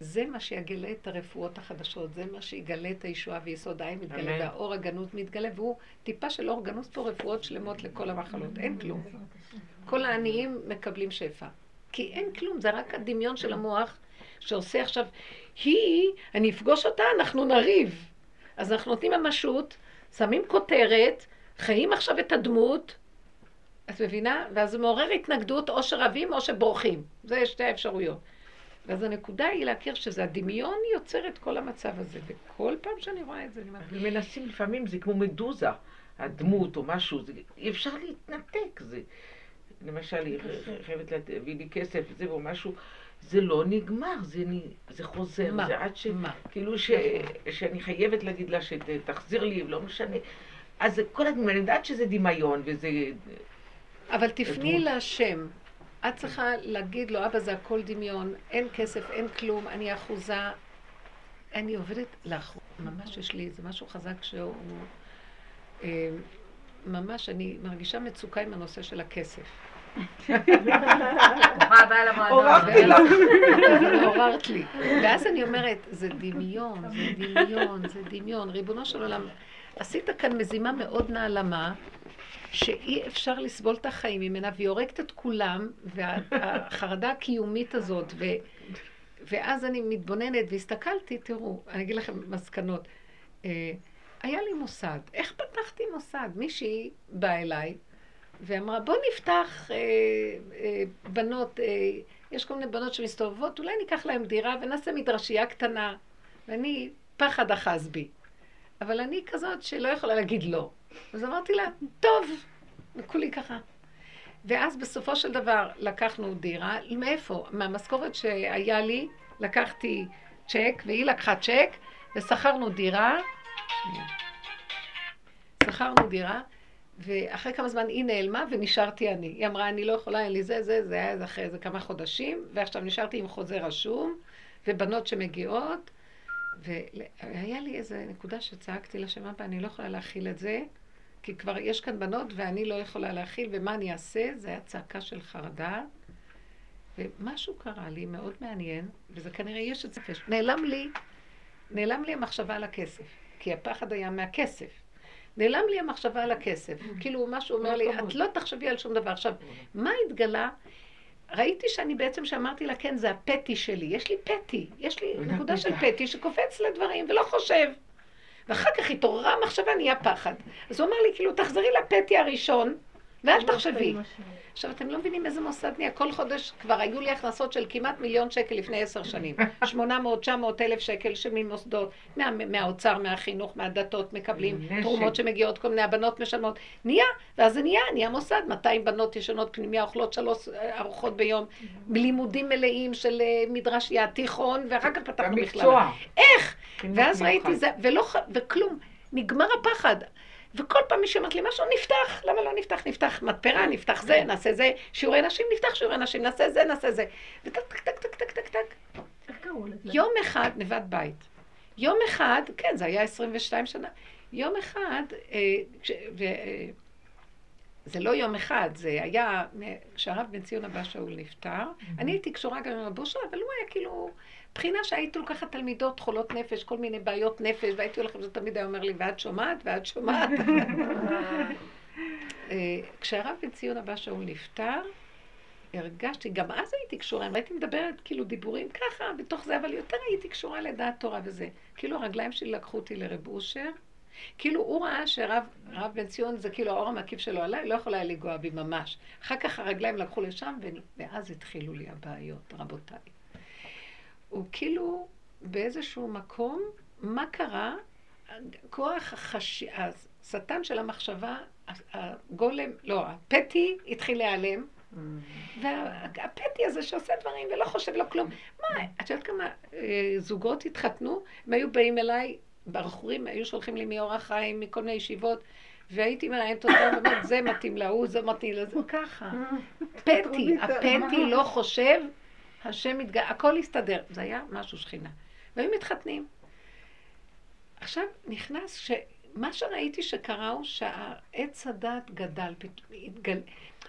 זה מה שיגלה את הרפואות החדשות, זה מה שיגלה את הישועה ויסוד העין מתגלה, והאור הגנוז מתגלה, והוא טיפה של אור גנוז פה רפואות שלמות לכל המחלות, אין כלום. כל העניים מקבלים שפע. כי אין כלום, זה רק הדמיון של המוח שעושה עכשיו, היא, אני אפגוש אותה, אנחנו נריב. אז אנחנו נותנים ממשות, שמים כותרת, חיים עכשיו את הדמות, את מבינה? ואז זה מעורר התנגדות, או שרבים או שבורחים. זה שתי האפשרויות. ואז הנקודה היא להכיר שזה הדמיון יוצר את כל המצב הזה. וכל פעם שאני רואה את זה, אני אומרת...
ומנסים לפעמים, זה כמו מדוזה, הדמות או משהו, זה, אי אפשר להתנתק. זה, למשל, היא חייבת להביא לי כסף, זה או משהו, זה לא נגמר, זה, זה חוזר, מה? זה עד ש... מה? כאילו ש, שאני חייבת להגיד לה שתחזיר לי, לא משנה. אז כל הזמן, אני יודעת שזה דמיון וזה...
אבל תפני להשם. את צריכה להגיד לו, אבא זה הכל דמיון, אין כסף, אין כלום, אני אחוזה. אני עובדת לאחרונה, ממש יש לי, זה משהו חזק שהוא... אה, ממש, אני מרגישה מצוקה עם הנושא של הכסף. עוררת לי. ואז אני אומרת, זה דמיון, זה דמיון, זה דמיון. ריבונו של עולם, עשית כאן מזימה מאוד נעלמה, שאי אפשר לסבול את החיים ממנה, והיא הורגת את כולם, והחרדה הקיומית הזאת, ו... ואז אני מתבוננת והסתכלתי, תראו, אני אגיד לכם מסקנות. אה, היה לי מוסד. איך פתחתי מוסד? מישהי באה אליי ואמרה, בוא נפתח אה, אה, בנות, אה, יש כל מיני בנות שמסתובבות, אולי ניקח להן דירה ונעשה מדרשייה קטנה. ואני, פחד אחז בי. אבל אני כזאת שלא יכולה להגיד לא. אז אמרתי לה, טוב, וכולי ככה. ואז בסופו של דבר לקחנו דירה, מאיפה? מהמשכורת שהיה לי, לקחתי צ'ק, והיא לקחה צ'ק, ושכרנו דירה. שכרנו דירה, ואחרי כמה זמן היא נעלמה ונשארתי אני. היא אמרה, אני לא יכולה, אין לי זה, זה, זה היה אחרי איזה כמה חודשים, ועכשיו נשארתי עם חוזה רשום, ובנות שמגיעות, והיה לי איזה נקודה שצעקתי לשם אבא, אני לא יכולה להכיל את זה, כי כבר יש כאן בנות ואני לא יכולה להכיל, ומה אני אעשה? זה היה צעקה של חרדה. ומשהו קרה לי מאוד מעניין, וזה כנראה יש את זה. נעלם לי, נעלם לי המחשבה על הכסף, כי הפחד היה מהכסף. נעלם לי המחשבה על הכסף. כאילו, משהו אומר לי, את לא תחשבי על שום דבר. עכשיו, מה התגלה? ראיתי שאני בעצם, שאמרתי לה, כן, זה הפטי שלי. יש לי פטי, יש לי נקודה של פטי שקופץ לדברים ולא חושב. ואחר כך התעוררה המחשבה, נהיה פחד. אז הוא אמר לי, כאילו, תחזרי לפטי הראשון, ואל לא תחשבי. עכשיו, אתם לא מבינים איזה מוסד נהיה. כל חודש כבר היו לי הכנסות של כמעט מיליון שקל לפני עשר שנים. 800, 900 אלף שקל שממוסדות, מה, מהאוצר, מהחינוך, מהדתות מקבלים, תרומות שמגיעות, כל מיני הבנות משלמות. נהיה, ואז זה נהיה, נהיה מוסד. 200 בנות ישנות פנימיה, אוכלות שלוש אה, ארוחות ביום, לימודים מלאים של אה, מדרשייה, תיכון, ואחר כך פתחנו מכללה. איך? ואז ראיתי זה, ולא, וכלום. נגמר הפחד. וכל פעם מישהו אומרת לי משהו, נפתח, למה לא נפתח? נפתח מתפרה, נפתח זה. נעשה זה, שיעורי נשים, נפתח שיעורי נשים, נעשה זה, נעשה זה. וטק, טק, טק, טק, טק, טק, טק. יום אחד, נבד בית. יום אחד, כן, זה היה 22 שנה. יום אחד, אה, ו, אה, זה לא יום אחד, זה היה, כשהרב בן ציון הבא שאול נפטר, אני הייתי קשורה גם עם הבושה, אבל הוא היה כאילו... בחינה שהייתי לוקחת תלמידות חולות נפש, כל מיני בעיות נפש, והייתי הולכת, זה תמיד היה אומר לי, ואת שומעת, ואת שומעת. אה, כשהרב בן ציון הבא שאול נפטר, הרגשתי, גם אז הייתי קשורה, הייתי מדברת כאילו דיבורים ככה, בתוך זה, אבל יותר הייתי קשורה לדעת תורה וזה. כאילו הרגליים שלי לקחו אותי לרב אושר, כאילו הוא ראה שרב בן ציון זה כאילו האור המקיף שלו עליי, לא יכול היה לנגוע בי ממש. אחר כך הרגליים לקחו לשם, ואז התחילו לי הבעיות, רבותיי. הוא כאילו באיזשהו מקום, מה קרה? כוח החש... השטן של המחשבה, הגולם, לא, הפטי התחיל להיעלם. והפטי הזה שעושה דברים ולא חושב לו כלום. מה, את יודעת כמה אה, זוגות התחתנו? הם היו באים אליי, בחורים היו שולחים לי מאור החיים, מכל מיני ישיבות, והייתי מראיינת אותם ואומרת, זה מתאים להוא, זה מתאים לזה, ככה. פטי, הפטי לא חושב השם מתגלה, הכל הסתדר. זה היה משהו שכינה. והיו מתחתנים. עכשיו נכנס, ש... מה שראיתי שקרה הוא שהעץ הדת גדל, התגל...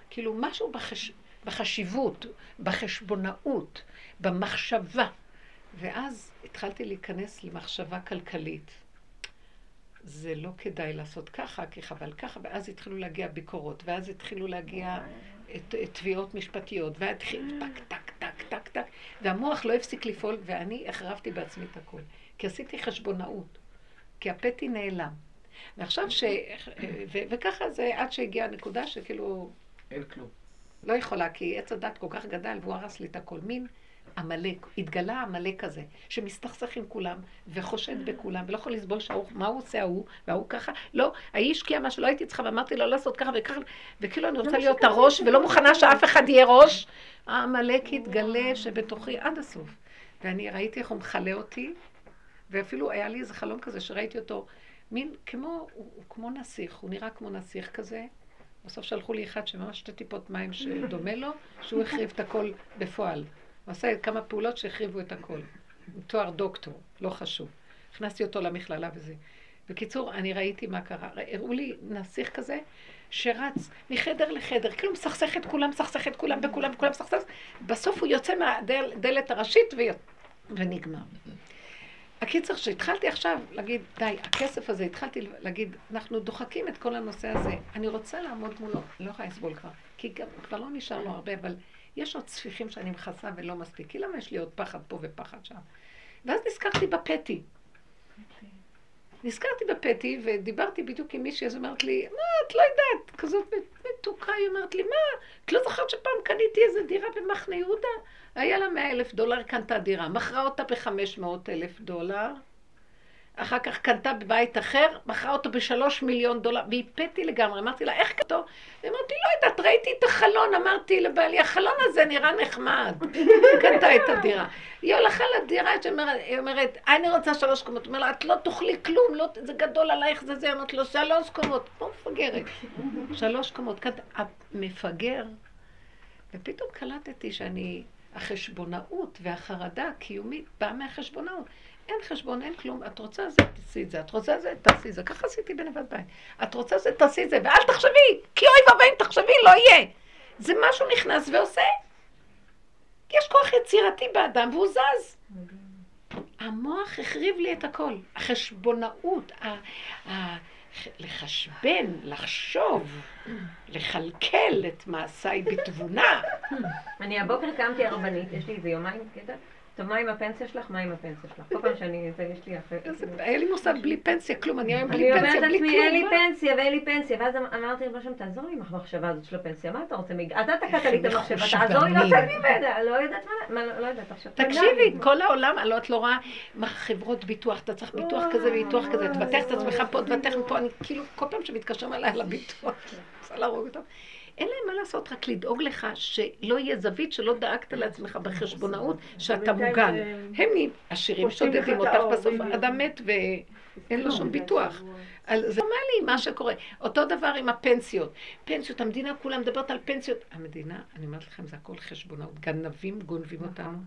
כאילו משהו בחש... בחשיבות, בחשבונאות, במחשבה. ואז התחלתי להיכנס למחשבה כלכלית. זה לא כדאי לעשות ככה, כי חבל ככה, ואז התחילו להגיע ביקורות, ואז התחילו להגיע תביעות משפטיות, והתחיל טק, טק, טק, טק, טק, והמוח לא הפסיק לפעול, ואני החרבתי בעצמי את הכל. כי עשיתי חשבונאות, כי הפטי נעלם. ועכשיו ש... ו... וככה זה עד שהגיעה הנקודה שכאילו...
אין כלום.
לא יכולה, כי עץ הדת כל כך גדל והוא הרס לי את הכל. מין עמלק, התגלה עמלק כזה, שמסתכסך עם כולם, וחושד בכולם, ולא יכול לסבול שההוא, מה הוא עושה ההוא, וההוא ככה, לא, ההיא השקיעה מה שלא הייתי צריכה, ואמרתי לו לא לעשות ככה וככה, וכאילו אני רוצה להיות הראש, ולא מוכנה שאף אחד יהיה ראש. העמלק התגלה שבתוכי עד הסוף. ואני ראיתי איך הוא מכלה אותי, ואפילו היה לי איזה חלום כזה שראיתי אותו, מין כמו, הוא, הוא כמו נסיך, הוא נראה כמו נסיך כזה. בסוף שלחו לי אחד שממש שתי טיפות מים שדומה לו, שהוא החריב את הכל בפועל. הוא עשה כמה פעולות שהחריבו את הכל. עם תואר דוקטור, לא חשוב. הכנסתי אותו למכללה וזה. בקיצור, אני ראיתי מה קרה. הראו לי נסיך כזה, שרץ מחדר לחדר, כאילו מסכסך את כולם, מסכסך את כולם, בכולם, בכולם מסכסך. בסוף הוא יוצא מהדלת הראשית ו... ונגמר. הקיצר, שהתחלתי עכשיו להגיד, די, הכסף הזה, התחלתי להגיד, אנחנו דוחקים את כל הנושא הזה. אני רוצה לעמוד מולו, לא יכולה לסבול כבר, כי גם, כבר לא נשאר לו הרבה, אבל יש עוד צפיחים שאני מכסה ולא מספיק, כי למה יש לי עוד פחד פה ופחד שם? ואז נזכרתי בפטי. נזכרתי בפטי ודיברתי בדיוק עם מישהי, אז אמרת לי, מה, את לא יודעת, כזאת מתוקה, היא אומרת לי, מה, את לא זוכרת שפעם קניתי איזה דירה במחנה יהודה? היה לה מאה אלף דולר, קנתה דירה, מכרה אותה בחמש מאות אלף דולר. אחר כך קנתה בבית אחר, מכרה אותו בשלוש מיליון דולר, והפאתי לגמרי. אמרתי לה, איך כתוב? היא אמרתי, לא יודעת, ראיתי את החלון, אמרתי לבעלי, החלון הזה נראה נחמד. קנתה את הדירה. היא הולכה לדירה, היא אומרת, אני רוצה שלוש קומות. היא אומרת את לא תאכלי כלום, לא, זה גדול עלייך, זה זה. אמרתי לו, שלוש קומות. כמו מפגרת. שלוש קומות. מפגר. ופתאום קלטתי שאני, החשבונאות והחרדה הקיומית באה מהחשבונאות. אין חשבון, אין כלום, את רוצה זה, תעשי את זה, את רוצה זה, תעשי את זה. ככה עשיתי בנבד בית. את רוצה זה, תעשי את זה, ואל תחשבי, כי אוי ואבוי אם תחשבי, לא יהיה. זה משהו נכנס ועושה. יש כוח יצירתי באדם והוא זז. המוח החריב לי את הכל. החשבונאות, ה- ה- לחשבן, לחשוב, לכלכל את מעשיי בתבונה.
אני הבוקר קמתי הרבנית, יש לי איזה יומיים קטע. טוב, מה עם הפנסיה שלך? מה עם הפנסיה שלך? כל פעם שאני, זה, יש לי אחרי...
היה לי מוסד בלי פנסיה, כלום, אני היום בלי פנסיה, בלי כלום.
אני אומרת לעצמי, אין לי פנסיה ואין לי פנסיה, ואז אמ- אמרתי לבשם, תעזור לי עם המחשבה הזאת של הפנסיה, מה אתה רוצה? אתה תקעת לי את המחשבה, תעזור לי לצאת ממנה, לא יודעת מה, לא יודעת עכשיו.
תקשיבי, כל העולם, לא, את לא רואה חברות ביטוח, אתה צריך ביטוח כזה וביטוח כזה, תבטח את עצמך פה, תבטח פה, אני כאילו, כל פעם שמתקשרים אליי לביטוח, רוצה להרוג אותם. אין להם מה לעשות, רק לדאוג לך שלא יהיה זווית שלא דאגת לעצמך בחשבונאות שאתה מוגן. הם עשירים שודדים אותך בסוף, אדם מת ואין לו שום ביטוח. זה נורמלי מה שקורה. אותו דבר עם הפנסיות. פנסיות, המדינה כולה מדברת על פנסיות. המדינה, אני אומרת לכם, זה הכל חשבונאות. גנבים גונבים נכון. אותנו.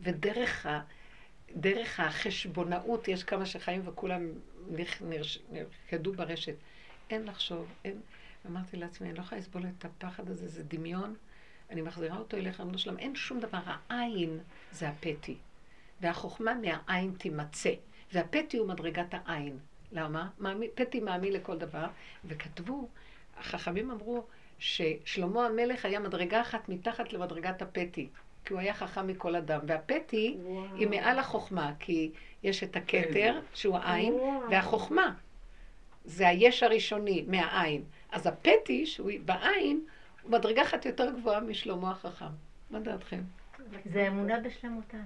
ודרך ה... דרך החשבונאות, יש כמה שחיים וכולם נרקדו ברשת. אין לחשוב, אין... אמרתי לעצמי, אני לא יכולה לסבול את הפחד הזה, זה דמיון. אני מחזירה אותו אליך, אמרנו שלום, אין שום דבר, העין זה הפתי. והחוכמה מהעין תימצא. והפתי הוא מדרגת העין. למה? פתי מאמין לכל דבר. וכתבו, החכמים אמרו ששלמה המלך היה מדרגה אחת מתחת למדרגת הפתי. כי הוא היה חכם מכל אדם. והפתי וואו. היא מעל החוכמה, כי יש את הכתר, שהוא העין, וואו. והחוכמה. זה היש הראשוני, מהעין. אז הפטי, שהוא בעין, הוא מדרגה אחת יותר גבוהה משלמה החכם. מה דעתכם?
זה אמונה בשלמותה.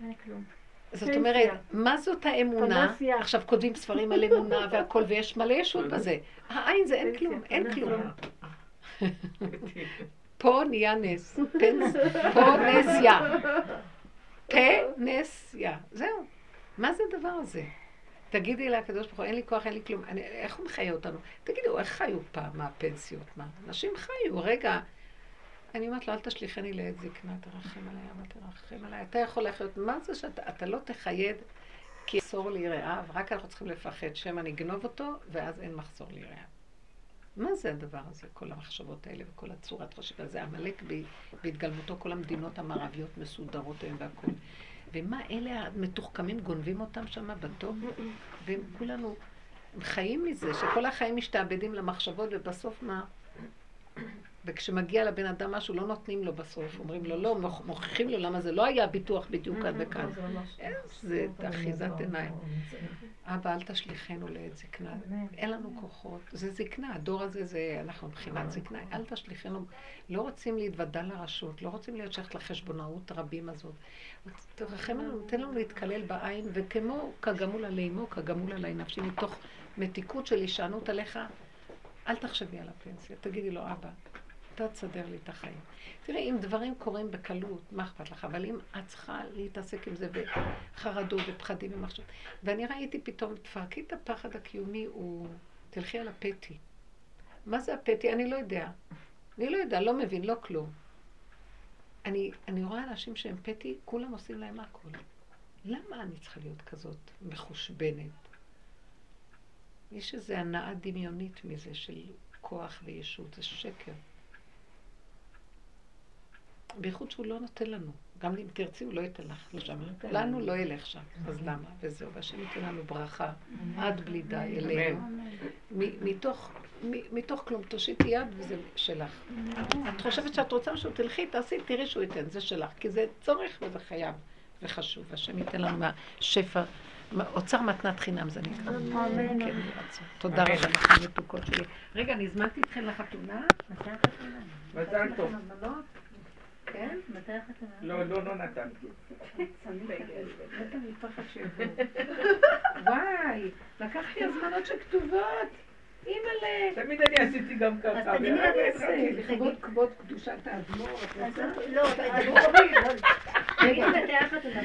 אין כלום.
זאת אומרת, מה זאת האמונה? עכשיו כותבים ספרים על אמונה והכל, ויש מלא ישות בזה. העין זה אין כלום, אין כלום. פה נהיה נס, פה נסיה. פה נסיה. זהו. מה זה הדבר הזה? תגידי לקדוש ברוך הוא, אין לי כוח, אין לי כלום. אני, איך הוא מחיה אותנו? תגידו, איך חיו פעם מהפנסיות? מה? אנשים חיו, רגע. אני אומרת לו, אל תשליכני לעת זקנה, תרחם עליי, אבא תרחם עליי. אתה יכול לחיות, מה זה שאתה לא תחייד כי אסור לי רעב, רק אנחנו צריכים לפחד שמא נגנוב אותו, ואז אין מחסור רעב. מה זה הדבר הזה, כל המחשבות האלה וכל הצורת חשיבה? זה עמלק בהתגלמותו, כל המדינות המערביות מסודרות היום והכול. ומה, אלה המתוחכמים גונבים אותם שם בטוב? והם כולנו חיים מזה, שכל החיים משתעבדים למחשבות, ובסוף מה? וכשמגיע לבן אדם משהו, לא נותנים לו בסוף, אומרים לו לא, מוכיחים לו למה זה לא היה ביטוח בדיוק כאן וכאן. איזה אחיזת עיניים. אבא, אל תשליכנו לעת זקנה. אין לנו כוחות. זה זקנה, הדור הזה זה, אנחנו מבחינת זקנה. אל תשליכנו. לא רוצים להתוודע לרשות, לא רוצים להיות שייכת לחשבונאות רבים הזאת. תרחם לנו, תן לנו להתקלל בעין, וכמו כגמול עלי אמו, כגמול עלי נפשי, מתוך מתיקות של הישענות עליך, אל תחשבי על הפנסיה. תגידי לו, אבא, אתה תסדר לי את החיים. תראי, אם דברים קורים בקלות, מה אכפת לך? אבל אם את צריכה להתעסק עם זה בחרדות ופחדים ומחשבות. ואני ראיתי פתאום, תפרקי את הפחד הקיומי, הוא... תלכי על הפטי. מה זה הפטי? אני לא יודע. אני לא יודע, לא מבין, לא כלום. אני, אני רואה אנשים שהם פטי, כולם עושים להם הכול. למה אני צריכה להיות כזאת מחושבנת? יש איזו הנאה דמיונית מזה של כוח וישות, זה שקר. בייחוד שהוא לא נותן לנו. גם אם תרצי, הוא לא ייתן לך לשם. לנו לא ילך שם, אז למה? וזהו, והשם ייתן לנו ברכה עד בלי די אלינו. מתוך כלום, תושיטי יד וזה שלך. את חושבת שאת רוצה משהו, תלכי, תעשי, תראי שהוא ייתן, זה שלך. כי זה צורך וזה חייב וחשוב. השם ייתן לנו מהשפע. אוצר מתנת חינם זה נקרא. אמן. כן, תודה רבה לכם מתוקות שלי. רגע, אני הזמנתי אתכם לחתונה? מתי החתונה? מזל טוב. כן? מתי החתונה? לא, לא, לא נתן. וואי, לקחתי הזמנות שכתובות. אימא'לה. תמיד אני עשיתי גם ככה. אז תגידי אני אעשה. לכבוד כבוד קדושת האדמו"ר. לא, האדמו"ר תגידי מתי החתונה.